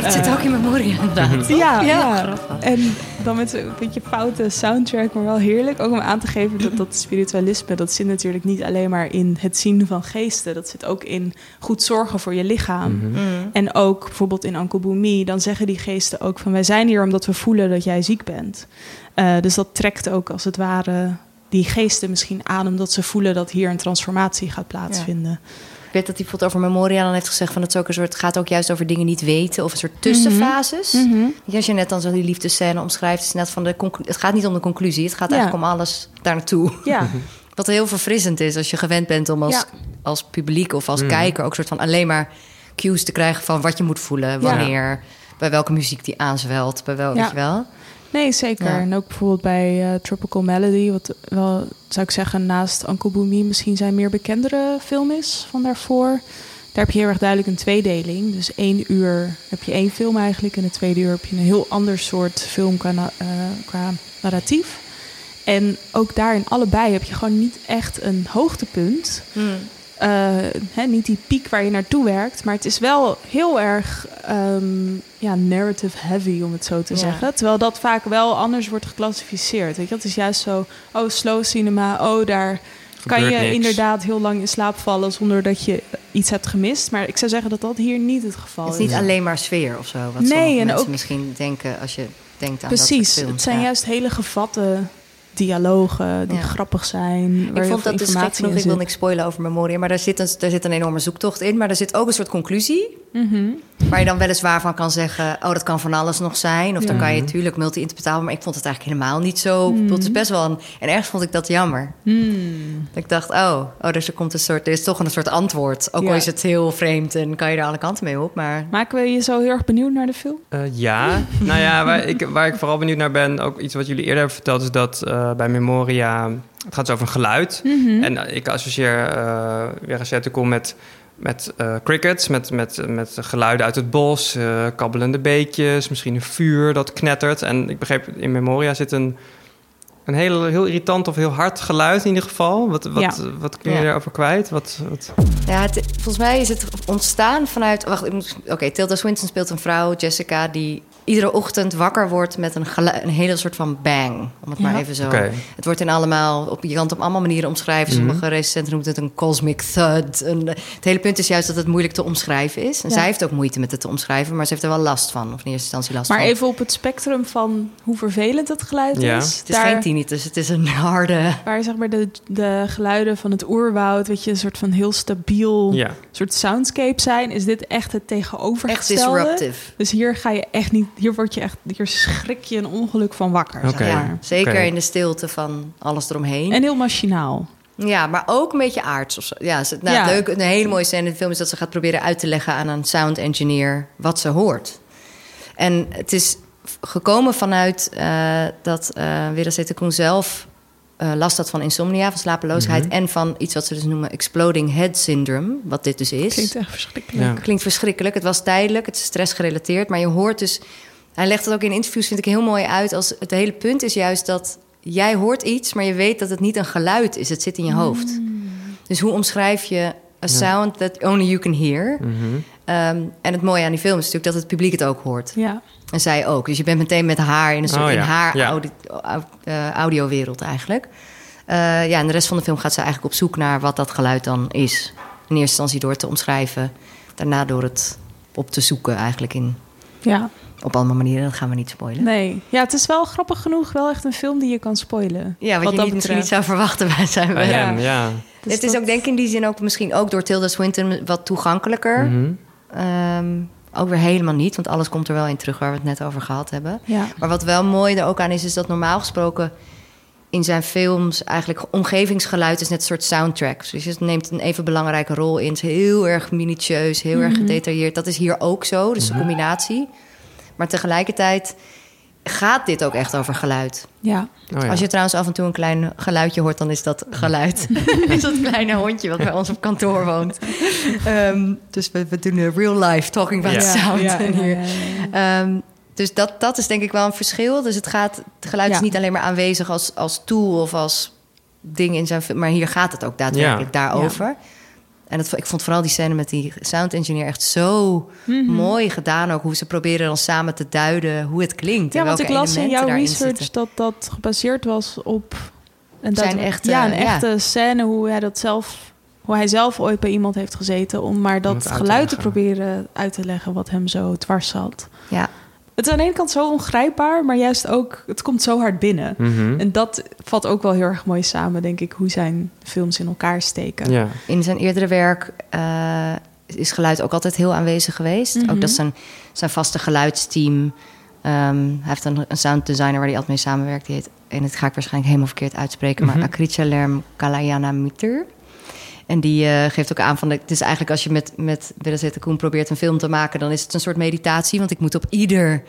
[SPEAKER 3] Dat zit ook in memoria inderdaad.
[SPEAKER 4] Ja,
[SPEAKER 3] Ja,
[SPEAKER 4] ja. En dan met een beetje foute soundtrack, maar wel heerlijk. Ook om aan te geven dat dat spiritualisme, dat zit natuurlijk niet alleen maar in het zien van geesten. Dat zit ook in goed zorgen voor je lichaam.
[SPEAKER 3] Mm.
[SPEAKER 4] En ook bijvoorbeeld in Uncle dan zeggen die geesten ook van wij zijn hier omdat we voelen dat jij ziek bent. Eh, dus dat trekt ook als het ware die geesten misschien aan, omdat ze voelen dat hier een transformatie gaat plaatsvinden.
[SPEAKER 3] Weet dat hij bijvoorbeeld over Memoria dan heeft gezegd... van het, is ook een soort, het gaat ook juist over dingen niet weten... of een soort tussenfases.
[SPEAKER 4] Mhm.
[SPEAKER 3] Ja, Als je net dan zo die liefdescène omschrijft... is het, net van de het gaat niet om de conclusie... het gaat
[SPEAKER 4] Ja.
[SPEAKER 3] eigenlijk om alles daar naartoe.
[SPEAKER 4] Ja,
[SPEAKER 3] Wat heel verfrissend is als je gewend bent om als,
[SPEAKER 4] Ja.
[SPEAKER 3] als publiek... of als
[SPEAKER 1] Mhm.
[SPEAKER 3] kijker ook soort van alleen maar cues te krijgen... van wat je moet voelen, wanneer... bij welke muziek die aanzwelt, bij wel,
[SPEAKER 4] Ja.
[SPEAKER 3] weet je wel.
[SPEAKER 4] Nee, zeker.
[SPEAKER 3] Ja.
[SPEAKER 4] En ook bijvoorbeeld bij eh, Tropical Melody, wat wel, zou ik zeggen, naast Uncle Boomie misschien zijn meer bekendere film is van daarvoor. Daar heb je heel erg duidelijk een tweedeling. Dus één uur heb je één film eigenlijk. En de tweede uur heb je een heel ander soort film qua, na- eh, qua narratief. En ook daar in allebei heb je gewoon niet echt een hoogtepunt. Eh, hè, niet die piek waar je naartoe werkt. Maar het is wel heel erg ehm, ja, narrative heavy, om het zo te
[SPEAKER 3] Ja.
[SPEAKER 4] zeggen. Terwijl dat vaak wel anders wordt geclassificeerd. Weet je? Het is juist zo, oh, slow cinema, oh, daar kan je
[SPEAKER 1] niks.
[SPEAKER 4] inderdaad heel lang in slaap vallen... zonder dat je iets hebt gemist. Maar ik zou zeggen dat dat hier niet het geval
[SPEAKER 3] Het
[SPEAKER 4] is.
[SPEAKER 3] is niet alleen maar sfeer of zo. Wat
[SPEAKER 4] Nee,
[SPEAKER 3] sommige
[SPEAKER 4] en
[SPEAKER 3] mensen
[SPEAKER 4] ook-
[SPEAKER 3] misschien denken als je denkt aan dat
[SPEAKER 4] Precies,
[SPEAKER 3] soort films.
[SPEAKER 4] het zijn
[SPEAKER 3] Ja.
[SPEAKER 4] juist hele gevatte dialogen die
[SPEAKER 3] Ja.
[SPEAKER 4] grappig zijn.
[SPEAKER 3] Ik vond dat dus gek genoeg, ik wil niks spoilen over Memoria... maar daar zit, een, daar zit een enorme zoektocht in. Maar er zit ook een soort conclusie...
[SPEAKER 4] Mhm.
[SPEAKER 3] waar je dan weliswaar van kan zeggen... oh, dat kan van alles nog zijn. Of dan kan je natuurlijk multi-interpretabel... maar ik vond het eigenlijk helemaal niet zo...
[SPEAKER 4] Mhm.
[SPEAKER 3] Het is best wel een, en ergens vond ik dat jammer. Dat ik dacht, oh, oh dus er, komt een soort, er is toch een soort antwoord. Ook al is het heel vreemd en kan je er alle kanten mee op. Maar
[SPEAKER 4] Maken we je zo heel erg benieuwd naar de film?
[SPEAKER 1] Eh, ja, nou ja, waar ik, waar ik vooral benieuwd naar ben, ook iets wat jullie eerder hebben verteld, is dat eh, bij Memoria, het gaat dus over een geluid. En eh, ik associeer uh, Resetecom met, met eh, crickets, met, met, met geluiden uit het bos, eh, kabbelende beekjes, misschien een vuur dat knettert. En ik begreep, in Memoria zit een, een heel, heel irritant of heel hard geluid in ieder geval. Wat, wat,
[SPEAKER 4] Ja.
[SPEAKER 1] wat kun je
[SPEAKER 3] Ja.
[SPEAKER 1] daarover kwijt? Wat, wat...
[SPEAKER 3] ja, het- volgens mij is het ontstaan vanuit... Wacht, ik moet- oké, Tilda Swinton speelt een vrouw, Jessica... die iedere ochtend wakker wordt met een, een hele soort van bang. Om het maar even zo... Het wordt in allemaal, op, je kan het op allemaal manieren omschrijven.
[SPEAKER 1] Mhm.
[SPEAKER 3] Sommige recensenten noemen het een cosmic thud. Een, het hele punt is juist dat het moeilijk te omschrijven is. En
[SPEAKER 4] Ja.
[SPEAKER 3] zij heeft ook moeite met het te omschrijven, maar ze heeft er wel last van. Of in eerste instantie last
[SPEAKER 4] Maar
[SPEAKER 3] van.
[SPEAKER 4] even op het spectrum van hoe vervelend het geluid
[SPEAKER 1] Ja.
[SPEAKER 4] is.
[SPEAKER 3] het is geen tinnitus, het is een harde...
[SPEAKER 4] Waar zeg maar de, de geluiden van het oerwoud, weet je, een soort van heel stabiel
[SPEAKER 1] Ja.
[SPEAKER 4] soort soundscape zijn, is dit echt het
[SPEAKER 3] Echt
[SPEAKER 4] tegenovergestelde.
[SPEAKER 3] disruptive.
[SPEAKER 4] Dus hier ga je echt niet hier word je echt, hier schrik je een ongeluk van wakker. zeg
[SPEAKER 1] Oké.
[SPEAKER 4] maar.
[SPEAKER 3] Ja, zeker in de stilte van alles eromheen.
[SPEAKER 4] En heel machinaal.
[SPEAKER 3] Ja, maar ook een beetje aards. Of zo. Ja, ze- nou,
[SPEAKER 4] Ja.
[SPEAKER 3] Leuk, een hele mooie scène in de film is dat ze gaat proberen uit te leggen aan een sound engineer wat ze hoort. En het is gekomen vanuit eh, dat eh Wirasete Koen zelf eh, last had van insomnia, van slapeloosheid... en van iets wat ze dus noemen exploding head syndrome, wat dit dus is.
[SPEAKER 4] Klinkt echt verschrikkelijk.
[SPEAKER 1] Ja.
[SPEAKER 3] Klinkt verschrikkelijk. Het was tijdelijk, het is stressgerelateerd. Maar je hoort dus... Hij legt het ook in interviews, vind ik heel mooi uit... als het hele punt is juist dat jij hoort iets... maar je weet dat het niet een geluid is. Het zit in je hoofd. Dus hoe omschrijf je a sound that only you can hear?
[SPEAKER 1] Mhm.
[SPEAKER 3] Ehm, en het mooie aan die film is natuurlijk dat het publiek het ook hoort.
[SPEAKER 4] Ja.
[SPEAKER 3] En zij ook. Dus je bent meteen met haar in een soort
[SPEAKER 1] Oh, ja.
[SPEAKER 3] in haar
[SPEAKER 1] Ja.
[SPEAKER 3] audi- au- eh, audiowereld eigenlijk. Eh, ja, en de rest van de film gaat ze eigenlijk op zoek naar wat dat geluid dan is. In eerste instantie door het te omschrijven. Daarna door het op te zoeken eigenlijk in,
[SPEAKER 4] ja,
[SPEAKER 3] op allemaal manieren. Dat gaan we niet spoilen.
[SPEAKER 4] nee. Ja, het is wel grappig genoeg wel echt een film die je kan spoilen.
[SPEAKER 3] Ja, wat, je
[SPEAKER 4] dat
[SPEAKER 3] niet, misschien niet
[SPEAKER 4] betreft.
[SPEAKER 3] zou verwachten bij zijn.
[SPEAKER 1] Bij ja.
[SPEAKER 4] Dus
[SPEAKER 3] het is
[SPEAKER 4] dat-
[SPEAKER 3] ook denk ik in die zin ook misschien ook door Tilda Swinton wat toegankelijker. Ehm, ook weer helemaal niet, want alles komt er wel in terug waar we het net over gehad hebben.
[SPEAKER 4] Ja.
[SPEAKER 3] Maar wat wel mooi er ook aan is, is dat normaal gesproken in zijn films eigenlijk omgevingsgeluid is net een soort soundtrack. Dus het neemt een even belangrijke rol in. Het is heel erg minutieus, heel erg gedetailleerd. Dat is hier ook zo, dus de combinatie. Maar tegelijkertijd gaat dit ook echt over geluid.
[SPEAKER 4] Ja.
[SPEAKER 1] Oh, ja.
[SPEAKER 3] Als je trouwens af en toe een klein geluidje hoort, dan is dat geluid. is dat kleine hondje wat bij ons op kantoor woont. Ehm, dus we, we doen real life talking about
[SPEAKER 1] Ja.
[SPEAKER 3] sound
[SPEAKER 4] Ja, ja,
[SPEAKER 3] hier.
[SPEAKER 4] ja, ja, ja.
[SPEAKER 3] Ehm, dus dat, dat is denk ik wel een verschil. Dus het, gaat, het geluid
[SPEAKER 4] Ja.
[SPEAKER 3] is niet alleen maar aanwezig als, als tool of als ding in zijn film. Maar hier gaat het ook daadwerkelijk daarover. En het, ik vond vooral die scène met die sound engineer echt zo
[SPEAKER 4] Mhm.
[SPEAKER 3] mooi gedaan. Ook hoe ze proberen dan samen te duiden hoe het klinkt.
[SPEAKER 4] Ja,
[SPEAKER 3] en
[SPEAKER 4] want ik las in jouw research
[SPEAKER 3] zitten.
[SPEAKER 4] dat dat gebaseerd was op een
[SPEAKER 3] Zijn
[SPEAKER 4] dat-
[SPEAKER 3] echte-
[SPEAKER 4] ja, een
[SPEAKER 3] ja.
[SPEAKER 4] echte scène hoe hij dat zelf, hoe hij zelf ooit bij iemand heeft gezeten om maar dat
[SPEAKER 1] te
[SPEAKER 4] geluid te
[SPEAKER 1] leggen.
[SPEAKER 4] proberen uit te leggen wat hem zo dwars zat.
[SPEAKER 3] Ja.
[SPEAKER 4] Het is aan de ene kant zo ongrijpbaar, maar juist ook het komt zo hard binnen.
[SPEAKER 1] Mhm.
[SPEAKER 4] En dat vat ook wel heel erg mooi samen, denk ik, hoe zijn films in elkaar steken.
[SPEAKER 1] Ja.
[SPEAKER 3] In zijn eerdere werk eh, is geluid ook altijd heel aanwezig geweest.
[SPEAKER 4] Mhm.
[SPEAKER 3] Ook dat is zijn, zijn vaste geluidsteam. Ehm, hij heeft een, een sound designer waar hij altijd mee samenwerkt. Die heet, en dat ga ik waarschijnlijk helemaal verkeerd uitspreken,
[SPEAKER 1] Mhm.
[SPEAKER 3] maar Akricha Lerm Kalayana Mitter. En die eh, geeft ook aan van, het is eigenlijk als je met, met Willem Koen probeert een film te maken, dan is het een soort meditatie. Want ik moet op ieder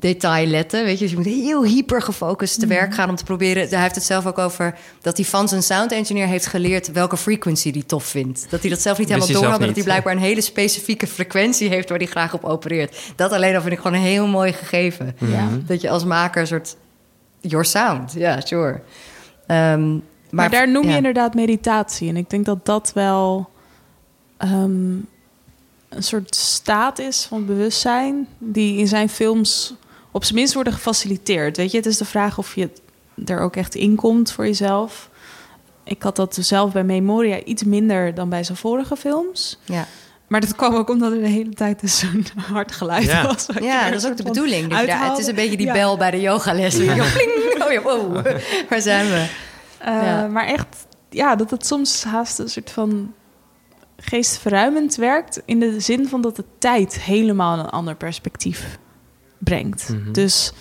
[SPEAKER 3] detail letten. Weet je, dus je moet heel hyper gefocust te werk gaan om te proberen. Hij heeft het zelf ook over dat hij van zijn sound engineer heeft geleerd welke frequency hij tof vindt. Dat hij dat zelf niet helemaal door had, maar dat hij blijkbaar een hele specifieke frequentie heeft waar hij graag op opereert. Dat alleen al vind ik gewoon een heel mooi gegeven.
[SPEAKER 4] Ja.
[SPEAKER 3] Dat je als maker een soort your sound, ja, sure. Ehm, maar,
[SPEAKER 4] Maar, daar noem je
[SPEAKER 3] ja.
[SPEAKER 4] inderdaad meditatie. En ik denk dat dat wel ehm, een soort staat is van bewustzijn... die in zijn films op zijn minst worden gefaciliteerd. Weet je, het is de vraag of je er ook echt in komt voor jezelf. Ik had dat zelf bij Memoria iets minder dan bij zijn vorige films.
[SPEAKER 3] Ja.
[SPEAKER 4] Maar dat kwam ook omdat er de hele tijd dus zo'n hard geluid
[SPEAKER 1] Ja.
[SPEAKER 4] was.
[SPEAKER 3] Ja, dat is ook de bedoeling. Dat je daar- het is een beetje die
[SPEAKER 4] Ja.
[SPEAKER 3] bel bij de yogales. Ja. Oh ja, wow. Waar zijn we? Ja.
[SPEAKER 4] Maar echt, ja, dat het soms haast een soort van geestverruimend werkt. In de zin van dat de tijd helemaal een ander perspectief brengt.
[SPEAKER 1] Mhm.
[SPEAKER 4] Dus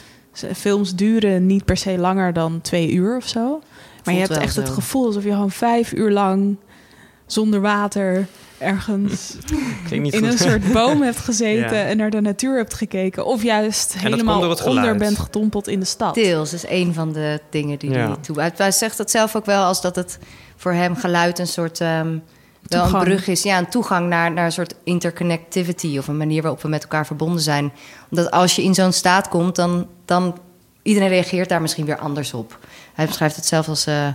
[SPEAKER 4] films duren niet per se langer dan twee uur of zo. Maar
[SPEAKER 3] Voelt
[SPEAKER 4] je hebt echt het gevoel alsof je gewoon vijf uur lang zonder water ergens in
[SPEAKER 1] goed.
[SPEAKER 4] een soort boom hebt gezeten
[SPEAKER 1] Ja.
[SPEAKER 4] en naar de natuur hebt gekeken. Of juist helemaal
[SPEAKER 1] door het geluid.
[SPEAKER 4] onder bent gedompeld in de stad.
[SPEAKER 3] Deels is een van de dingen die
[SPEAKER 1] Ja.
[SPEAKER 3] hij toe. Hij, zegt dat zelf ook wel als dat het voor hem geluid een soort ehm, wel een brug is, ja, een toegang naar, naar een soort interconnectivity of een manier waarop we met elkaar verbonden zijn. Omdat als je in zo'n staat komt, dan, dan iedereen reageert daar misschien weer anders op. Hij beschrijft het zelf als. eh,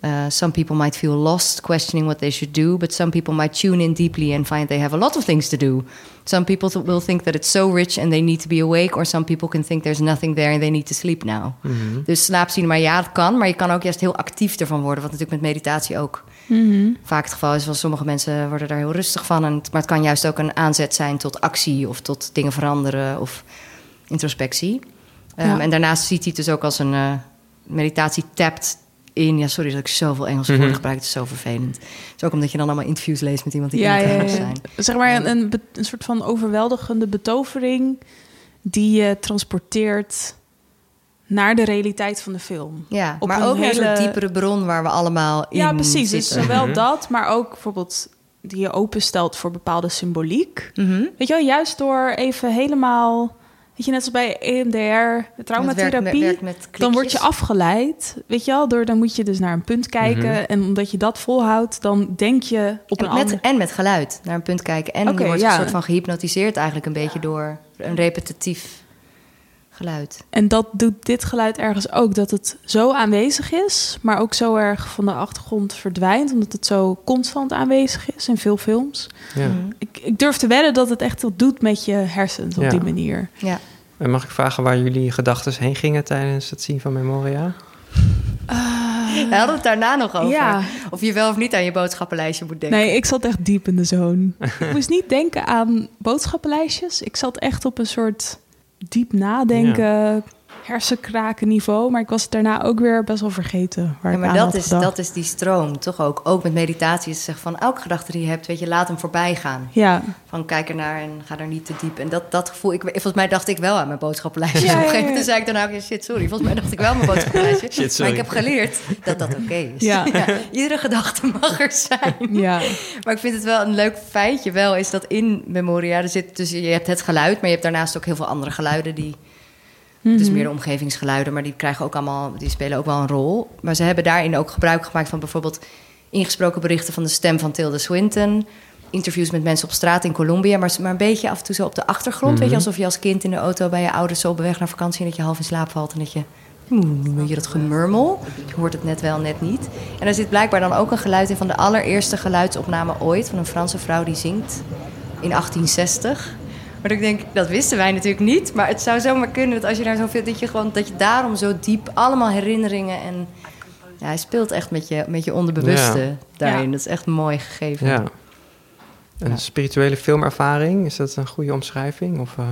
[SPEAKER 3] eh, some people might feel lost, questioning what they should do, but some people might tune in deeply and find they have a lot of things to do. Some people th- will think that it's so rich and they need to be awake, or some people can think there's nothing there and they need to sleep now.
[SPEAKER 1] Mhm.
[SPEAKER 3] Dus slaapcinema, ja, het kan, maar je kan ook juist heel actief ervan worden, wat natuurlijk met meditatie ook
[SPEAKER 4] Mhm.
[SPEAKER 3] vaak het geval is. Want sommige mensen worden daar heel rustig van, en, maar het kan juist ook een aanzet zijn tot actie of tot dingen veranderen of introspectie. Ehm,
[SPEAKER 4] Ja.
[SPEAKER 3] En daarnaast ziet hij het dus ook als een eh, meditatie tapt in. Ja, sorry dat ik zoveel Engelse
[SPEAKER 1] Mhm.
[SPEAKER 3] woorden gebruik, het is zo vervelend. Het is ook omdat je dan allemaal interviews leest met iemand die
[SPEAKER 4] ja,
[SPEAKER 3] in het Engels
[SPEAKER 4] ja.
[SPEAKER 3] zijn.
[SPEAKER 4] Zeg maar een, een, een soort van overweldigende betovering die je transporteert naar de realiteit van de film.
[SPEAKER 3] Ja,
[SPEAKER 4] Op
[SPEAKER 3] maar
[SPEAKER 4] een
[SPEAKER 3] ook een
[SPEAKER 4] hele-
[SPEAKER 3] soort diepere bron waar we allemaal in
[SPEAKER 4] Ja, precies. Dus
[SPEAKER 3] zitten.
[SPEAKER 4] zowel dat, maar ook bijvoorbeeld die je openstelt voor bepaalde symboliek.
[SPEAKER 3] Mhm.
[SPEAKER 4] Weet je wel, juist door even helemaal... Weet je, net als bij EMDR, traumatherapie...
[SPEAKER 3] met
[SPEAKER 4] dan word je afgeleid, weet je wel? Door, dan moet je dus naar een punt kijken.
[SPEAKER 1] Mhm.
[SPEAKER 4] En omdat je dat volhoudt, dan denk je op een
[SPEAKER 3] En met,
[SPEAKER 4] ander...
[SPEAKER 3] en met geluid naar een punt kijken. En
[SPEAKER 4] Oké,
[SPEAKER 3] je wordt
[SPEAKER 4] ja.
[SPEAKER 3] een soort van gehypnotiseerd eigenlijk een beetje door een repetitief geluid.
[SPEAKER 4] En dat doet dit geluid ergens ook. Dat het zo aanwezig is, maar ook zo erg van de achtergrond verdwijnt. Omdat het zo constant aanwezig is in veel films.
[SPEAKER 1] Ja.
[SPEAKER 3] Mhm.
[SPEAKER 4] Ik, ik durf te wedden dat het echt wat doet met je hersens op
[SPEAKER 1] Ja.
[SPEAKER 4] die manier.
[SPEAKER 3] Ja.
[SPEAKER 1] En mag ik vragen waar jullie gedachten heen gingen tijdens het zien van Memoria?
[SPEAKER 3] We hadden het daarna nog over.
[SPEAKER 4] Ja.
[SPEAKER 3] Of je wel of niet aan je boodschappenlijstje moet denken.
[SPEAKER 4] Nee, ik zat echt diep in de zone. ik moest niet denken aan boodschappenlijstjes. Ik zat echt op een soort diep nadenken, hersenkraken niveau. Maar ik was het daarna ook weer best wel vergeten waar
[SPEAKER 3] Ja,
[SPEAKER 4] ik
[SPEAKER 3] maar
[SPEAKER 4] aan
[SPEAKER 3] dat
[SPEAKER 4] had
[SPEAKER 3] is,
[SPEAKER 4] gedacht.
[SPEAKER 3] dat is die stroom, toch ook? Ook met meditatie is zeggen van elke gedachte die je hebt, weet je, laat hem voorbij gaan.
[SPEAKER 4] Ja,
[SPEAKER 3] Van kijk ernaar en ga er niet te diep. En dat, dat gevoel, ik, volgens mij dacht ik wel aan mijn boodschappenlijstje.
[SPEAKER 4] Ja,
[SPEAKER 3] Op een gegeven moment zei ik daarna ook, ja, shit, sorry. Volgens mij dacht ik wel aan mijn boodschappenlijstje.
[SPEAKER 1] Shit, sorry.
[SPEAKER 3] Maar ik heb geleerd dat dat oké is.
[SPEAKER 4] Ja.
[SPEAKER 3] iedere gedachte mag er zijn.
[SPEAKER 4] ja.
[SPEAKER 3] Maar ik vind het wel een leuk feitje wel, is dat in Memoria, er zit dus, je hebt het geluid, maar je hebt daarnaast ook heel veel andere geluiden die... Dus
[SPEAKER 4] Mhm.
[SPEAKER 3] meer de omgevingsgeluiden, maar die krijgen ook allemaal, die spelen ook wel een rol. Maar ze hebben daarin ook gebruik gemaakt van bijvoorbeeld ingesproken berichten van de stem van Tilda Swinton. Interviews met mensen op straat in Colombia, maar, maar een beetje af en toe zo op de achtergrond. Weet je, alsof je als kind in de auto bij je ouders zo op weg naar vakantie en dat je half in slaap valt en dat je. Weet je dat gemurmel? Je hoort het net wel, net niet. En er zit blijkbaar dan ook een geluid in van de allereerste geluidsopname ooit. Van een Franse vrouw die zingt in 1860. Maar ik denk, dat wisten wij natuurlijk niet. Maar het zou zomaar kunnen dat als je daar zoveel... dat je gewoon dat je daarom zo diep allemaal herinneringen en... Ja, hij speelt echt met je, met je onderbewuste
[SPEAKER 1] Ja.
[SPEAKER 3] daarin.
[SPEAKER 4] Ja.
[SPEAKER 3] Dat is echt mooi gegeven.
[SPEAKER 1] Ja. Een spirituele filmervaring, is dat een goede omschrijving? Of, eh,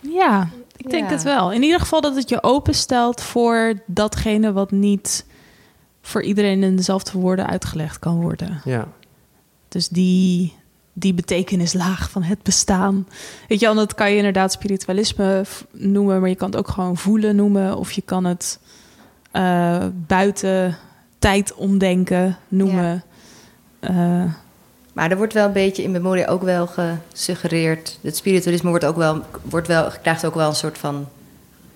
[SPEAKER 4] Ja, ik denk
[SPEAKER 3] Ja.
[SPEAKER 4] het wel. In ieder geval dat het je openstelt voor datgene wat niet voor iedereen in dezelfde woorden uitgelegd kan worden.
[SPEAKER 1] ja.
[SPEAKER 4] Dus die, die betekenislaag van het bestaan. Weet je wel, dat kan je inderdaad spiritualisme noemen, maar je kan het ook gewoon voelen noemen. Of je kan het eh, buiten tijd omdenken noemen. Eh,
[SPEAKER 3] Maar er wordt wel een beetje in memoria ook wel gesuggereerd... het spiritualisme wordt ook wel, wordt wel, krijgt ook wel een soort van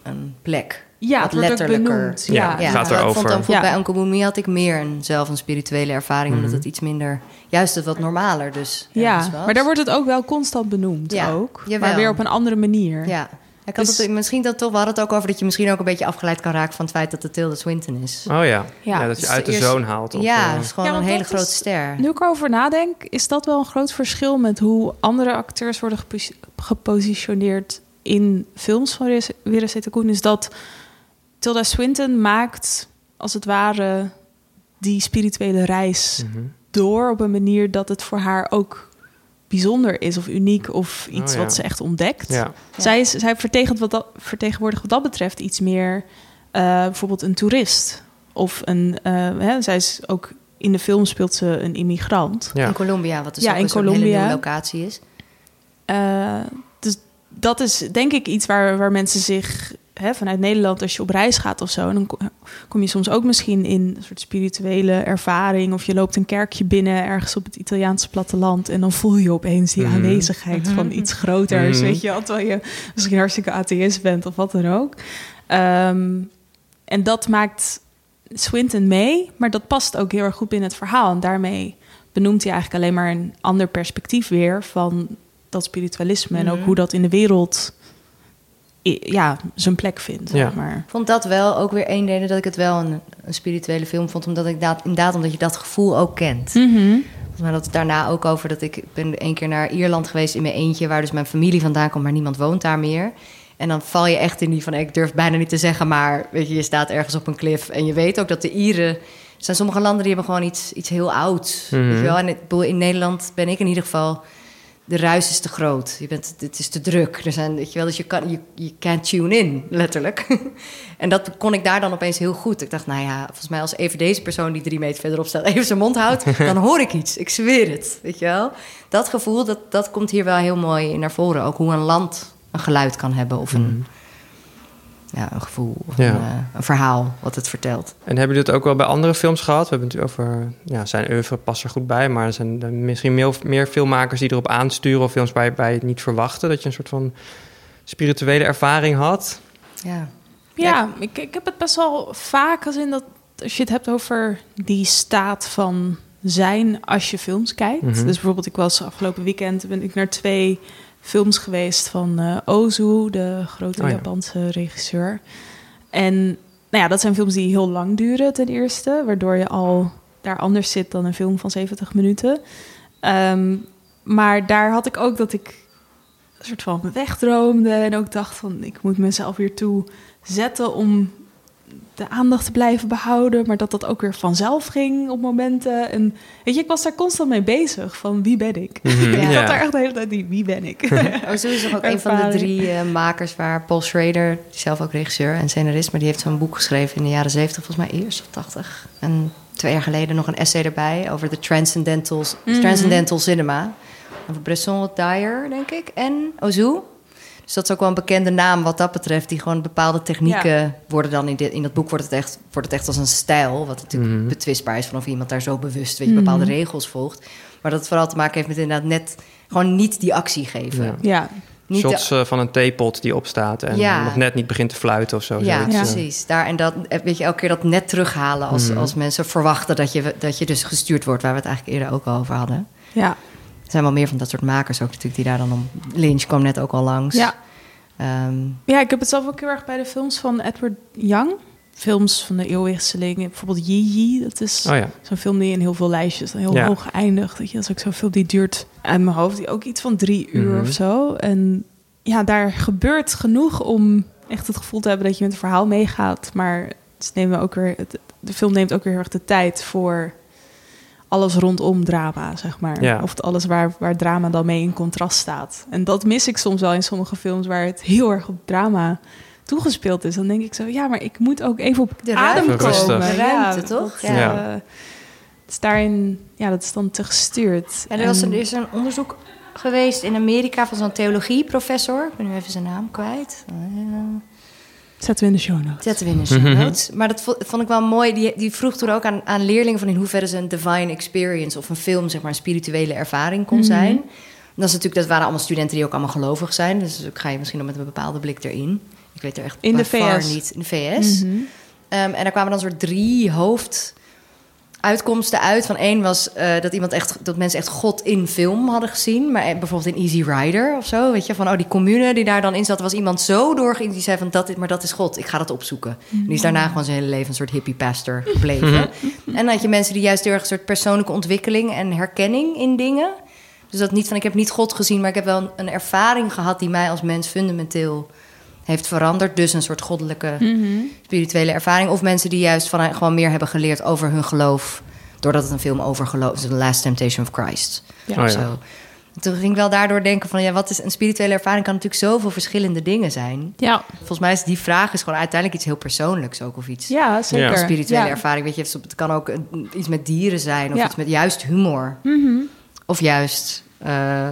[SPEAKER 3] een plek.
[SPEAKER 4] Ja,
[SPEAKER 3] Wat
[SPEAKER 4] het wordt ook
[SPEAKER 3] letterlijker.
[SPEAKER 4] benoemd.
[SPEAKER 1] Ja,
[SPEAKER 4] Ja,
[SPEAKER 1] het
[SPEAKER 3] Ja,
[SPEAKER 1] gaat
[SPEAKER 3] terwijl ik vond
[SPEAKER 1] erover.
[SPEAKER 3] dan
[SPEAKER 4] Ja.
[SPEAKER 3] bij Uncle had ik meer een, zelf een spirituele ervaring... omdat
[SPEAKER 1] Mhm.
[SPEAKER 3] het iets minder... Juist het wat normaler dus
[SPEAKER 4] Ja,
[SPEAKER 3] was.
[SPEAKER 4] maar daar wordt het ook wel constant benoemd
[SPEAKER 3] Ja,
[SPEAKER 4] ook.
[SPEAKER 3] jawel.
[SPEAKER 4] Maar weer op een andere manier.
[SPEAKER 3] Ja. Ik had
[SPEAKER 4] Dus-
[SPEAKER 3] het, misschien dat toch, we hadden het ook over dat je misschien ook een beetje afgeleid kan raken van het feit dat het Tilda Swinton is.
[SPEAKER 1] Oh ja. ja.
[SPEAKER 4] Ja,
[SPEAKER 1] dat je
[SPEAKER 3] dus
[SPEAKER 1] uit de
[SPEAKER 3] eerst-
[SPEAKER 1] zoon haalt. Of,
[SPEAKER 3] ja,
[SPEAKER 1] eh,
[SPEAKER 3] het is gewoon
[SPEAKER 4] Ja,
[SPEAKER 3] een hele
[SPEAKER 4] dat
[SPEAKER 3] grote
[SPEAKER 4] is-
[SPEAKER 3] ster.
[SPEAKER 4] Nu ik erover nadenk, is dat wel een groot verschil met hoe andere acteurs worden gepos- gepositioneerd in films van Wira Koen. Is dat Tilda Swinton maakt als het ware die spirituele reis
[SPEAKER 1] mhm.
[SPEAKER 4] door op een manier dat het voor haar ook bijzonder is of uniek of iets
[SPEAKER 1] Oh, ja.
[SPEAKER 4] wat ze echt ontdekt.
[SPEAKER 3] Ja.
[SPEAKER 4] Zij, is, zij vertegenwoordigt wat, dat, vertegenwoordigt wat dat betreft iets meer eh, bijvoorbeeld een toerist. Of een, eh, hè, zij is ook in de film speelt ze een immigrant.
[SPEAKER 1] Ja.
[SPEAKER 3] In Colombia, wat dus
[SPEAKER 4] Ja,
[SPEAKER 3] ook
[SPEAKER 4] in
[SPEAKER 3] een hele nieuwe locatie is.
[SPEAKER 4] Eh, dus dat is denk ik iets waar, waar mensen zich hè, vanuit Nederland, als je op reis gaat of zo, dan ko- kom je soms ook misschien in een soort spirituele ervaring. Of je loopt een kerkje binnen ergens op het Italiaanse platteland. En dan voel je opeens die
[SPEAKER 1] Mhm.
[SPEAKER 4] aanwezigheid van iets groters.
[SPEAKER 1] Mhm.
[SPEAKER 4] Weet je, terwijl je misschien hartstikke atheïst bent of wat dan ook. Ehm, en dat maakt Swinton mee, maar dat past ook heel erg goed binnen het verhaal. En daarmee benoemt hij eigenlijk alleen maar een ander perspectief weer van dat spiritualisme en ook
[SPEAKER 3] Mhm.
[SPEAKER 4] hoe dat in de wereld ja, zijn plek vindt.
[SPEAKER 1] Ja.
[SPEAKER 4] zeg Maar.
[SPEAKER 3] Ik vond dat wel ook weer een reden dat ik het wel een, een spirituele film vond. Omdat ik inderdaad, inderdaad omdat je dat gevoel ook kent. Mij had het daarna ook over dat ik, ik ben één keer naar Ierland geweest in mijn eentje, waar dus mijn familie vandaan komt, maar niemand woont daar meer. En dan val je echt in die van, ik durf bijna niet te zeggen, maar weet je, je staat ergens op een klif en je weet ook dat de Ieren, er zijn sommige landen die hebben gewoon iets, iets heel ouds,
[SPEAKER 1] Mhm.
[SPEAKER 3] weet je wel. En ik bedoel, in Nederland ben ik in ieder geval, de ruis is te groot. Je bent, het is te druk. Er zijn, weet je wel, dus je kan, je, je can't tune in, letterlijk. en dat kon ik daar dan opeens heel goed. Ik dacht, nou ja, volgens mij als even deze persoon die drie meter verderop staat even zijn mond houdt, dan hoor ik iets. Ik zweer het, weet je wel. Dat gevoel, dat, dat komt hier wel heel mooi naar voren. Ook hoe een land een geluid kan hebben of een,
[SPEAKER 1] Mhm.
[SPEAKER 3] Ja, een gevoel of
[SPEAKER 1] Ja.
[SPEAKER 3] een, eh, een verhaal wat het vertelt.
[SPEAKER 1] En hebben jullie het ook wel bij andere films gehad? We hebben het over, ja, zijn oeuvre past er goed bij, maar er zijn er misschien meer, meer filmmakers die erop aansturen of films waar je, het niet verwachtte, dat je een soort van spirituele ervaring had.
[SPEAKER 3] Ja.
[SPEAKER 4] Ja, ik, ik heb het best wel vaak als in dat als je het hebt over die staat van zijn als je films kijkt.
[SPEAKER 1] Mhm.
[SPEAKER 4] Dus bijvoorbeeld, ik was afgelopen weekend ben ik naar twee films geweest van eh, Ozu, de grote
[SPEAKER 1] Oh ja.
[SPEAKER 4] Japanse regisseur. En nou ja, dat zijn films die heel lang duren ten eerste, waardoor je al daar anders zit dan een film van 70 minuten. Ehm, maar daar had ik ook dat ik een soort van wegdroomde en ook dacht van ik moet mezelf weer toe zetten om de aandacht te blijven behouden, maar dat dat ook weer vanzelf ging op momenten. En weet je, ik was daar constant mee bezig van wie ben ik?
[SPEAKER 1] Mhm,
[SPEAKER 4] ik
[SPEAKER 1] ja.
[SPEAKER 4] had daar echt de hele tijd die wie ben ik?
[SPEAKER 3] Ozu is toch ook een van de drie eh, makers waar Paul Schrader, die zelf ook regisseur en scenarist, maar die heeft zo'n boek geschreven in de jaren 70, volgens mij eerst of 80. En twee jaar geleden nog een essay erbij over de transcendentals,
[SPEAKER 4] Mhm.
[SPEAKER 3] transcendental cinema. Over Bresson Dyer, denk ik, en Ozu. Dus dat is ook wel een bekende naam wat dat betreft. Die gewoon bepaalde technieken worden dan in, dit, in dat boek wordt het, echt, wordt het echt als een stijl. Wat natuurlijk
[SPEAKER 1] Mhm.
[SPEAKER 3] betwistbaar is van of iemand daar zo bewust weet je,
[SPEAKER 4] Mhm.
[SPEAKER 3] bepaalde regels volgt. Maar dat het vooral te maken heeft met inderdaad net gewoon niet die actie geven.
[SPEAKER 1] Ja.
[SPEAKER 4] ja,
[SPEAKER 3] Niet
[SPEAKER 1] Shots eh, van een theepot die opstaat en
[SPEAKER 3] Ja.
[SPEAKER 1] nog net niet begint te fluiten of zo.
[SPEAKER 3] Ja,
[SPEAKER 1] zoiets,
[SPEAKER 3] precies. Daar, en dat, eh, weet je, elke keer dat net terughalen als,
[SPEAKER 1] Mhm.
[SPEAKER 3] als mensen verwachten dat je, dat je dus gestuurd wordt, waar we het eigenlijk eerder ook al over hadden.
[SPEAKER 4] ja,
[SPEAKER 3] zijn wel meer van dat soort makers ook natuurlijk die daar dan om. Lynch kwam net ook al langs.
[SPEAKER 4] ja.
[SPEAKER 3] Ehm,
[SPEAKER 4] Ja, ik heb het zelf ook heel erg bij de films van Edward Young. Films van de eeuwwisseling. Bijvoorbeeld Yi Yi, dat is
[SPEAKER 1] Oh ja.
[SPEAKER 4] zo'n film die in heel veel lijstjes heel
[SPEAKER 1] Ja.
[SPEAKER 4] hoog eindigt. Weet je, dat is ook zo'n film die duurt aan mijn hoofd, die ook iets van drie uur
[SPEAKER 1] Mhm.
[SPEAKER 4] of zo. En ja, daar gebeurt genoeg om echt het gevoel te hebben dat je met het verhaal meegaat. Maar het nemen ook weer, het- de film neemt ook weer heel erg de tijd voor alles rondom drama, zeg maar.
[SPEAKER 1] Ja.
[SPEAKER 4] Of het alles waar, waar drama dan mee in contrast staat. En dat mis ik soms wel in sommige films waar het heel erg op drama toegespeeld is. Dan denk ik zo, ja, maar ik moet ook even op
[SPEAKER 3] De
[SPEAKER 4] adem
[SPEAKER 3] ruimte.
[SPEAKER 4] Komen.
[SPEAKER 3] De ruimte, toch?
[SPEAKER 4] Dat,
[SPEAKER 3] Ja.
[SPEAKER 1] Ja.
[SPEAKER 4] eh, het is daarin, ja, dat is dan te gestuurd.
[SPEAKER 3] en er, was een, er is een onderzoek geweest in Amerika van zo'n theologieprofessor. Ik ben nu even zijn naam kwijt. Eh,
[SPEAKER 4] Zetten we in de show notes.
[SPEAKER 3] Zetten we in de show notes. Maar dat vo- vond ik wel mooi. Die, die vroeg toen ook aan, aan leerlingen van in hoeverre ze een divine experience of een film, zeg maar, een spirituele ervaring kon zijn. Dat is natuurlijk, dat waren allemaal studenten die ook allemaal gelovig zijn. Dus ook ga je misschien nog met een bepaalde blik erin. Ik weet er echt
[SPEAKER 4] In de VS.
[SPEAKER 3] niet. In de VS.
[SPEAKER 4] Mhm.
[SPEAKER 3] Ehm, en daar kwamen dan soort drie hoofduitkomsten uit. Van één was eh, dat iemand echt, dat mensen echt God in film hadden gezien. Maar eh, bijvoorbeeld in Easy Rider of zo. Weet je, van oh, die commune die daar dan in zat, was iemand zo doorgeïnd. Die zei van dat, is- maar dat is God. Ik ga dat opzoeken. En die is daarna gewoon zijn hele leven een soort hippie pastor gebleven. en dan had je mensen die juist heel erg een soort persoonlijke ontwikkeling en herkenning in dingen. Dus dat niet van ik heb niet God gezien, maar ik heb wel een, een ervaring gehad die mij als mens fundamenteel heeft veranderd. Dus een soort goddelijke spirituele ervaring. Of mensen die juist van, gewoon meer hebben geleerd over hun geloof. Doordat het een film over geloof is. The Last Temptation of Christ.
[SPEAKER 4] Ja.
[SPEAKER 1] Oh ja.
[SPEAKER 3] Zo. Toen ging ik wel daardoor denken van... ja, wat is een spirituele ervaring? Kan natuurlijk zoveel verschillende dingen zijn.
[SPEAKER 4] Ja,
[SPEAKER 3] Volgens mij is die vraag is gewoon uiteindelijk iets heel persoonlijks ook. Of iets
[SPEAKER 4] ja, zeker.
[SPEAKER 3] Een spirituele
[SPEAKER 4] Ja.
[SPEAKER 3] ervaring. Weet je, het kan ook iets met dieren zijn. Of
[SPEAKER 4] Ja.
[SPEAKER 3] iets met juist humor.
[SPEAKER 4] Mhm.
[SPEAKER 3] Of juist... eh,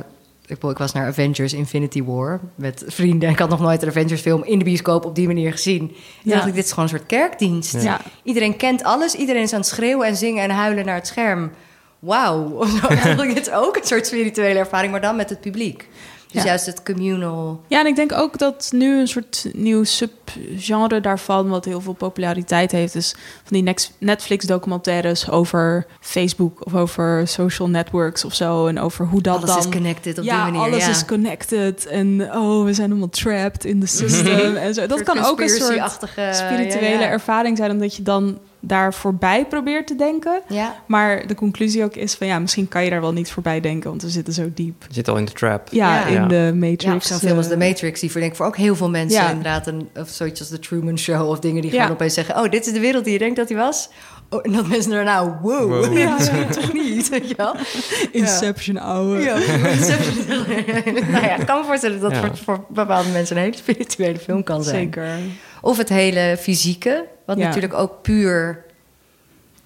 [SPEAKER 3] ik, bedoel, ik was naar Avengers Infinity War met vrienden. Ik had nog nooit een Avengers film in de bioscoop op die manier gezien.
[SPEAKER 4] Ja.
[SPEAKER 3] dacht ik, dit is gewoon een soort kerkdienst.
[SPEAKER 4] Ja.
[SPEAKER 3] Iedereen kent alles. Iedereen is aan het schreeuwen en zingen en huilen naar het scherm. Wauw. Eigenlijk is ook een soort spirituele ervaring, maar dan met het publiek. Dus
[SPEAKER 4] Ja.
[SPEAKER 3] juist het communal...
[SPEAKER 4] Ja, en ik denk ook dat nu een soort nieuw subgenre daarvan, wat heel veel populariteit heeft, is van die Netflix-documentaires over Facebook of over social networks of zo. En over hoe dat
[SPEAKER 3] alles
[SPEAKER 4] dan.
[SPEAKER 3] is connected op
[SPEAKER 4] ja,
[SPEAKER 3] die manier.
[SPEAKER 4] alles
[SPEAKER 3] ja.
[SPEAKER 4] is connected. En oh, we zijn allemaal trapped in the system. en zo. Dat kan ook een soort spirituele
[SPEAKER 3] ja.
[SPEAKER 4] ervaring zijn, omdat je dan daar voorbij probeert te denken.
[SPEAKER 3] Ja.
[SPEAKER 4] Maar de conclusie ook is van ja, misschien kan je daar wel niet voorbij denken, want we zitten zo diep.
[SPEAKER 1] Je zit al in de trap.
[SPEAKER 4] Ja,
[SPEAKER 3] Ja.
[SPEAKER 4] in
[SPEAKER 1] Ja.
[SPEAKER 4] de Matrix.
[SPEAKER 3] Ja, zo'n film als The
[SPEAKER 4] eh,
[SPEAKER 3] Matrix, die voor, denk ik voor ook heel veel mensen
[SPEAKER 4] Ja.
[SPEAKER 3] inderdaad... Een, of zoiets als The Truman Show of dingen die
[SPEAKER 4] Ja.
[SPEAKER 3] gewoon opeens zeggen... oh, dit is de wereld die je denkt dat die was. Oh, en dat mensen daarna, wow,
[SPEAKER 1] Wow.
[SPEAKER 3] ja, toch niet, weet je wel?
[SPEAKER 4] Inception, ouwe.
[SPEAKER 3] Ja, nou ja, ik kan me voorstellen dat
[SPEAKER 1] Ja.
[SPEAKER 3] voor, voor bepaalde mensen een hele spirituele film kan zijn.
[SPEAKER 4] Zeker.
[SPEAKER 3] Of het hele fysieke, wat
[SPEAKER 4] Ja.
[SPEAKER 3] natuurlijk ook puur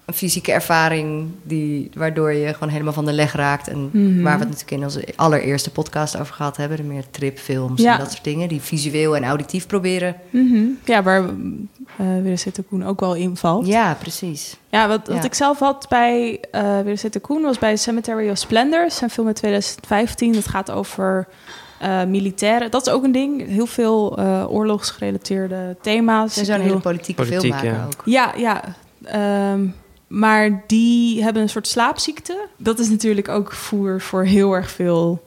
[SPEAKER 3] een fysieke ervaring die, waardoor je gewoon helemaal van de leg raakt. En
[SPEAKER 4] Mhm.
[SPEAKER 3] waar we het natuurlijk in onze allereerste podcast over gehad hebben. De meer tripfilms
[SPEAKER 4] Ja.
[SPEAKER 3] en dat soort dingen. Die visueel en auditief proberen.
[SPEAKER 4] Mhm. Ja, waar uh, Weer Zitten Koen ook wel invalt.
[SPEAKER 3] Ja, precies.
[SPEAKER 4] Ja, wat, wat
[SPEAKER 3] Ja.
[SPEAKER 4] ik zelf had bij eh Weer Zitten Koen was bij Cemetery of Splendor. Zijn film uit 2015. Dat gaat over eh, militairen. Dat is ook een ding. Heel veel eh, oorlogsgerelateerde thema's.
[SPEAKER 3] Is zo'n hele politieke
[SPEAKER 1] Politiek,
[SPEAKER 3] filmmaker
[SPEAKER 1] ja.
[SPEAKER 3] ook.
[SPEAKER 4] Ja, ja. Ehm, maar die hebben een soort slaapziekte. Dat is natuurlijk ook voer voor heel erg veel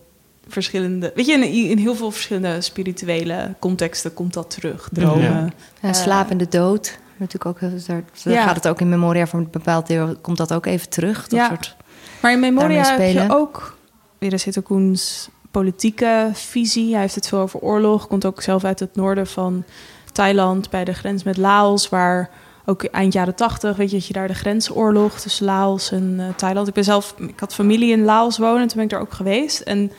[SPEAKER 4] verschillende... Weet je, in, in heel veel verschillende spirituele contexten komt dat terug. Dromen.
[SPEAKER 1] Ja.
[SPEAKER 3] Ja,
[SPEAKER 4] Eh,
[SPEAKER 3] slaap en de dood. Natuurlijk ook, heel- daar, daar
[SPEAKER 4] Ja.
[SPEAKER 3] gaat het ook in Memoria voor een bepaald deel. Komt dat ook even terug? Dat
[SPEAKER 4] Ja.
[SPEAKER 3] soort,
[SPEAKER 4] Maar in Memoria heb je
[SPEAKER 3] spelen.
[SPEAKER 4] ook weer zitten Koens politieke visie. Hij heeft het veel over oorlog. Komt ook zelf uit het noorden van Thailand bij de grens met Laos, waar ook eind jaren tachtig, weet je, dat je daar de grensoorlog tussen Laos en eh, Thailand. Ik ben zelf, ik had familie in Laos wonen, toen ben ik daar ook geweest en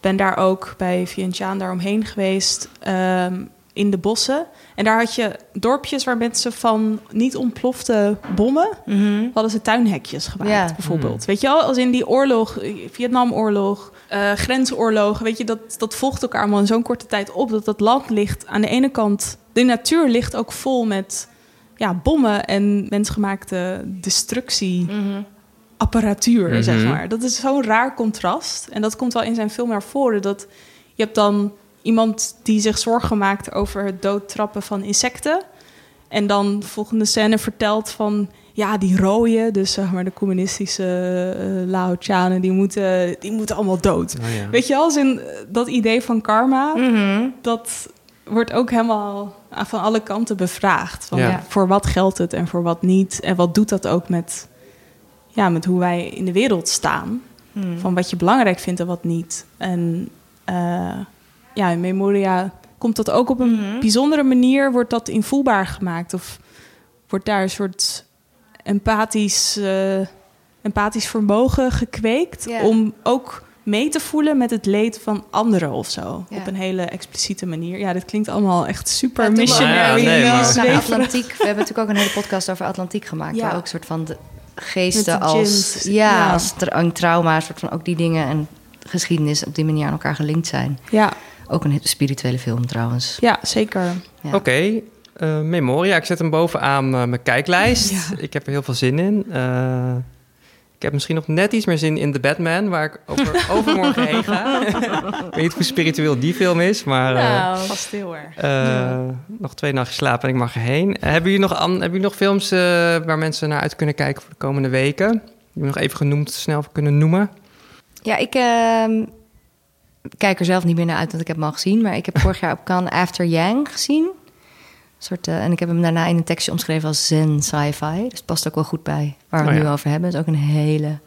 [SPEAKER 4] ben daar ook bij Vientiane daaromheen geweest ehm, in de bossen. En daar had je dorpjes waar mensen van niet ontplofte bommen hadden ze tuinhekjes gemaakt,
[SPEAKER 3] Ja.
[SPEAKER 4] bijvoorbeeld.
[SPEAKER 1] Hmm.
[SPEAKER 4] Weet je wel, als in die oorlog, Vietnamoorlog, eh grensoorlogen, weet je, dat, dat volgt elkaar allemaal in zo'n korte tijd op. Dat dat land ligt aan de ene kant, de natuur ligt ook vol met ja, bommen en mensgemaakte destructie. Apparatuur,
[SPEAKER 1] Mhm.
[SPEAKER 4] zeg maar. Dat is zo'n raar contrast. En dat komt wel in zijn film naar voren. Dat je hebt dan iemand die zich zorgen maakt over het doodtrappen van insecten. En dan de volgende scène vertelt van... ja, die rooien, dus zeg maar de communistische uh, Laotianen... Die moeten, die moeten allemaal dood.
[SPEAKER 1] Oh, ja.
[SPEAKER 4] Weet je, als in eh, dat idee van karma...
[SPEAKER 3] Mhm.
[SPEAKER 4] dat wordt ook helemaal van alle kanten bevraagd. Van,
[SPEAKER 1] Ja.
[SPEAKER 4] voor wat geldt het en voor wat niet? En wat doet dat ook met, ja, met hoe wij in de wereld staan?
[SPEAKER 3] Hmm.
[SPEAKER 4] Van wat je belangrijk vindt en wat niet. En eh, ja, in Memoria komt dat ook op een
[SPEAKER 3] Mhm.
[SPEAKER 4] bijzondere manier... wordt dat invoelbaar gemaakt. Of wordt daar een soort empathisch, eh, empathisch vermogen gekweekt... Om ook mee te voelen met het leed van anderen of zo.
[SPEAKER 3] Ja.
[SPEAKER 4] Op een hele expliciete manier. Ja, dit klinkt allemaal echt super
[SPEAKER 3] Ja,
[SPEAKER 4] missionary.
[SPEAKER 1] Ja, nee, maar-.
[SPEAKER 3] Atlantiek. We hebben natuurlijk ook een hele podcast over Atlantiek gemaakt.
[SPEAKER 4] Ja.
[SPEAKER 3] Waar ook een soort van de geesten
[SPEAKER 4] de
[SPEAKER 3] als, ja,
[SPEAKER 4] ja.
[SPEAKER 3] als tra- een trauma, een soort van ook die dingen en geschiedenis op die manier aan elkaar gelinkt zijn.
[SPEAKER 4] Ja,
[SPEAKER 3] Ook een hele spirituele film trouwens.
[SPEAKER 4] ja, zeker.
[SPEAKER 3] Ja.
[SPEAKER 1] Oké, eh, Memoria. Ik zet hem bovenaan eh, mijn kijklijst. Ik heb er heel veel zin in. Eh, ik heb misschien nog net iets meer zin in The Batman, waar ik over, overmorgen heen ga. ik weet niet hoe spiritueel die film is, maar eh,
[SPEAKER 3] Nou,
[SPEAKER 4] Vast heel erg.
[SPEAKER 1] eh, nog twee nachten slapen en ik mag erheen. Hebben jullie nog, an- hebben jullie nog films eh, waar mensen naar uit kunnen kijken voor de komende weken? Die we nog even genoemd snel kunnen noemen?
[SPEAKER 3] Ja, ik ehm, kijk er zelf niet meer naar uit, want ik heb hem al gezien. Maar ik heb vorig jaar op Cannes After Yang gezien. Een soort, eh, en ik heb hem daarna in een tekstje omschreven als zen sci-fi. Dus het past ook wel goed bij waar we
[SPEAKER 1] Oh
[SPEAKER 3] het
[SPEAKER 1] ja.
[SPEAKER 3] nu over hebben. Het is ook een hele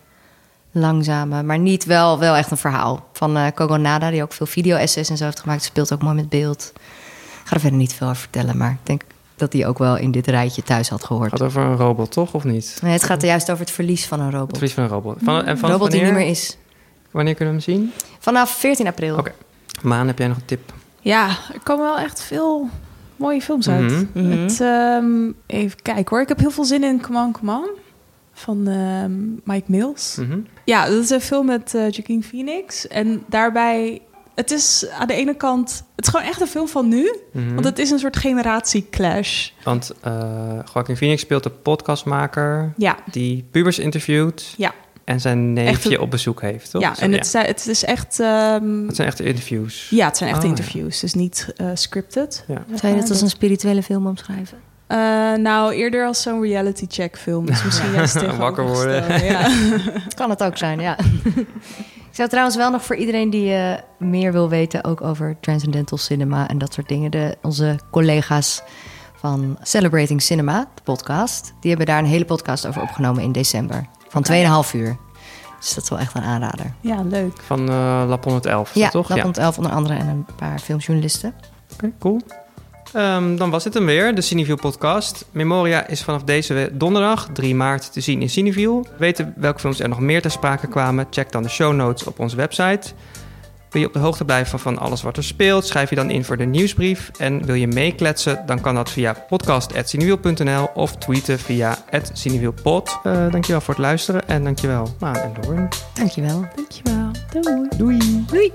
[SPEAKER 3] langzame, maar niet wel, wel echt een verhaal. Van eh Kogo Nada, die ook veel video-essays en zo heeft gemaakt. Speelt ook mooi met beeld. Ik ga er verder niet veel over vertellen, maar ik denk dat hij ook wel in dit rijtje thuis had gehoord.
[SPEAKER 1] Het gaat over een robot, toch? Of niet?
[SPEAKER 3] Nee, het gaat juist over het verlies van een
[SPEAKER 1] Het
[SPEAKER 3] robot.
[SPEAKER 1] verlies van een robot. Van, en
[SPEAKER 3] Een
[SPEAKER 1] van
[SPEAKER 3] robot die
[SPEAKER 1] wanneer,
[SPEAKER 3] niet meer is.
[SPEAKER 1] Wanneer kunnen we hem zien?
[SPEAKER 3] Vanaf 14 april.
[SPEAKER 1] Oké. Maan, heb jij nog een tip?
[SPEAKER 4] Ja, er komen wel echt veel mooie films uit.
[SPEAKER 1] Mhm.
[SPEAKER 3] Mhm.
[SPEAKER 4] Het, ehm, even kijken hoor. Ik heb heel veel zin in Come On, Come On. Van ehm, Mike Mills.
[SPEAKER 1] Mhm.
[SPEAKER 4] Ja, dat is een film met eh Joaquin Phoenix. En daarbij... Het is aan de ene kant... Het is gewoon echt een film van nu. Want het is een soort generatieclash.
[SPEAKER 1] Want eh Joaquin Phoenix speelt de podcastmaker
[SPEAKER 4] Ja,
[SPEAKER 1] die pubers interviewt
[SPEAKER 4] ja.
[SPEAKER 1] En zijn neefje
[SPEAKER 4] Echt
[SPEAKER 1] op bezoek heeft, toch?
[SPEAKER 4] ja
[SPEAKER 1] Zo,
[SPEAKER 4] en het, zijn- het is echt... ehm,
[SPEAKER 1] Het zijn echte interviews.
[SPEAKER 4] ja, het zijn echt
[SPEAKER 1] Oh, ja.
[SPEAKER 4] interviews. Dus niet eh, scripted.
[SPEAKER 1] Ja.
[SPEAKER 3] Zou je dat als een spirituele film omschrijven?
[SPEAKER 4] Eh, nou, eerder als zo'n reality check film. Dus misschien juist
[SPEAKER 1] Wakker worden.
[SPEAKER 4] Ja.
[SPEAKER 3] Kan het ook zijn, ja. Ik zou trouwens wel nog voor iedereen die eh, meer wil weten... ook over transcendental cinema en dat soort dingen... De, onze collega's van Celebrating Cinema, de podcast... die hebben daar een hele podcast over opgenomen in december. Van 2,5 uur. Dus dat is wel echt een aanrader.
[SPEAKER 4] ja, leuk.
[SPEAKER 1] Van eh Lab 111,
[SPEAKER 3] Ja,
[SPEAKER 1] toch?
[SPEAKER 3] dat komt 11 onder andere en een paar filmjournalisten.
[SPEAKER 1] Oké, cool. Ehm, dan was het hem weer, de Cineview podcast. Memoria is vanaf deze donderdag, 3 maart, te zien in Cineview. Weten welke films er nog meer ter sprake kwamen? Check dan de show notes op onze website. Wil je op de hoogte blijven van alles wat er speelt? Schrijf je dan in voor de nieuwsbrief. En wil je meekletsen? Dan kan dat via podcast.cinewiel.nl of tweeten via cinewielpod. Uh, dankjewel voor het luisteren en dankjewel Maan en Doorn.
[SPEAKER 3] Dankjewel.
[SPEAKER 4] Dankjewel. Doei.
[SPEAKER 1] Doei.
[SPEAKER 3] Doei.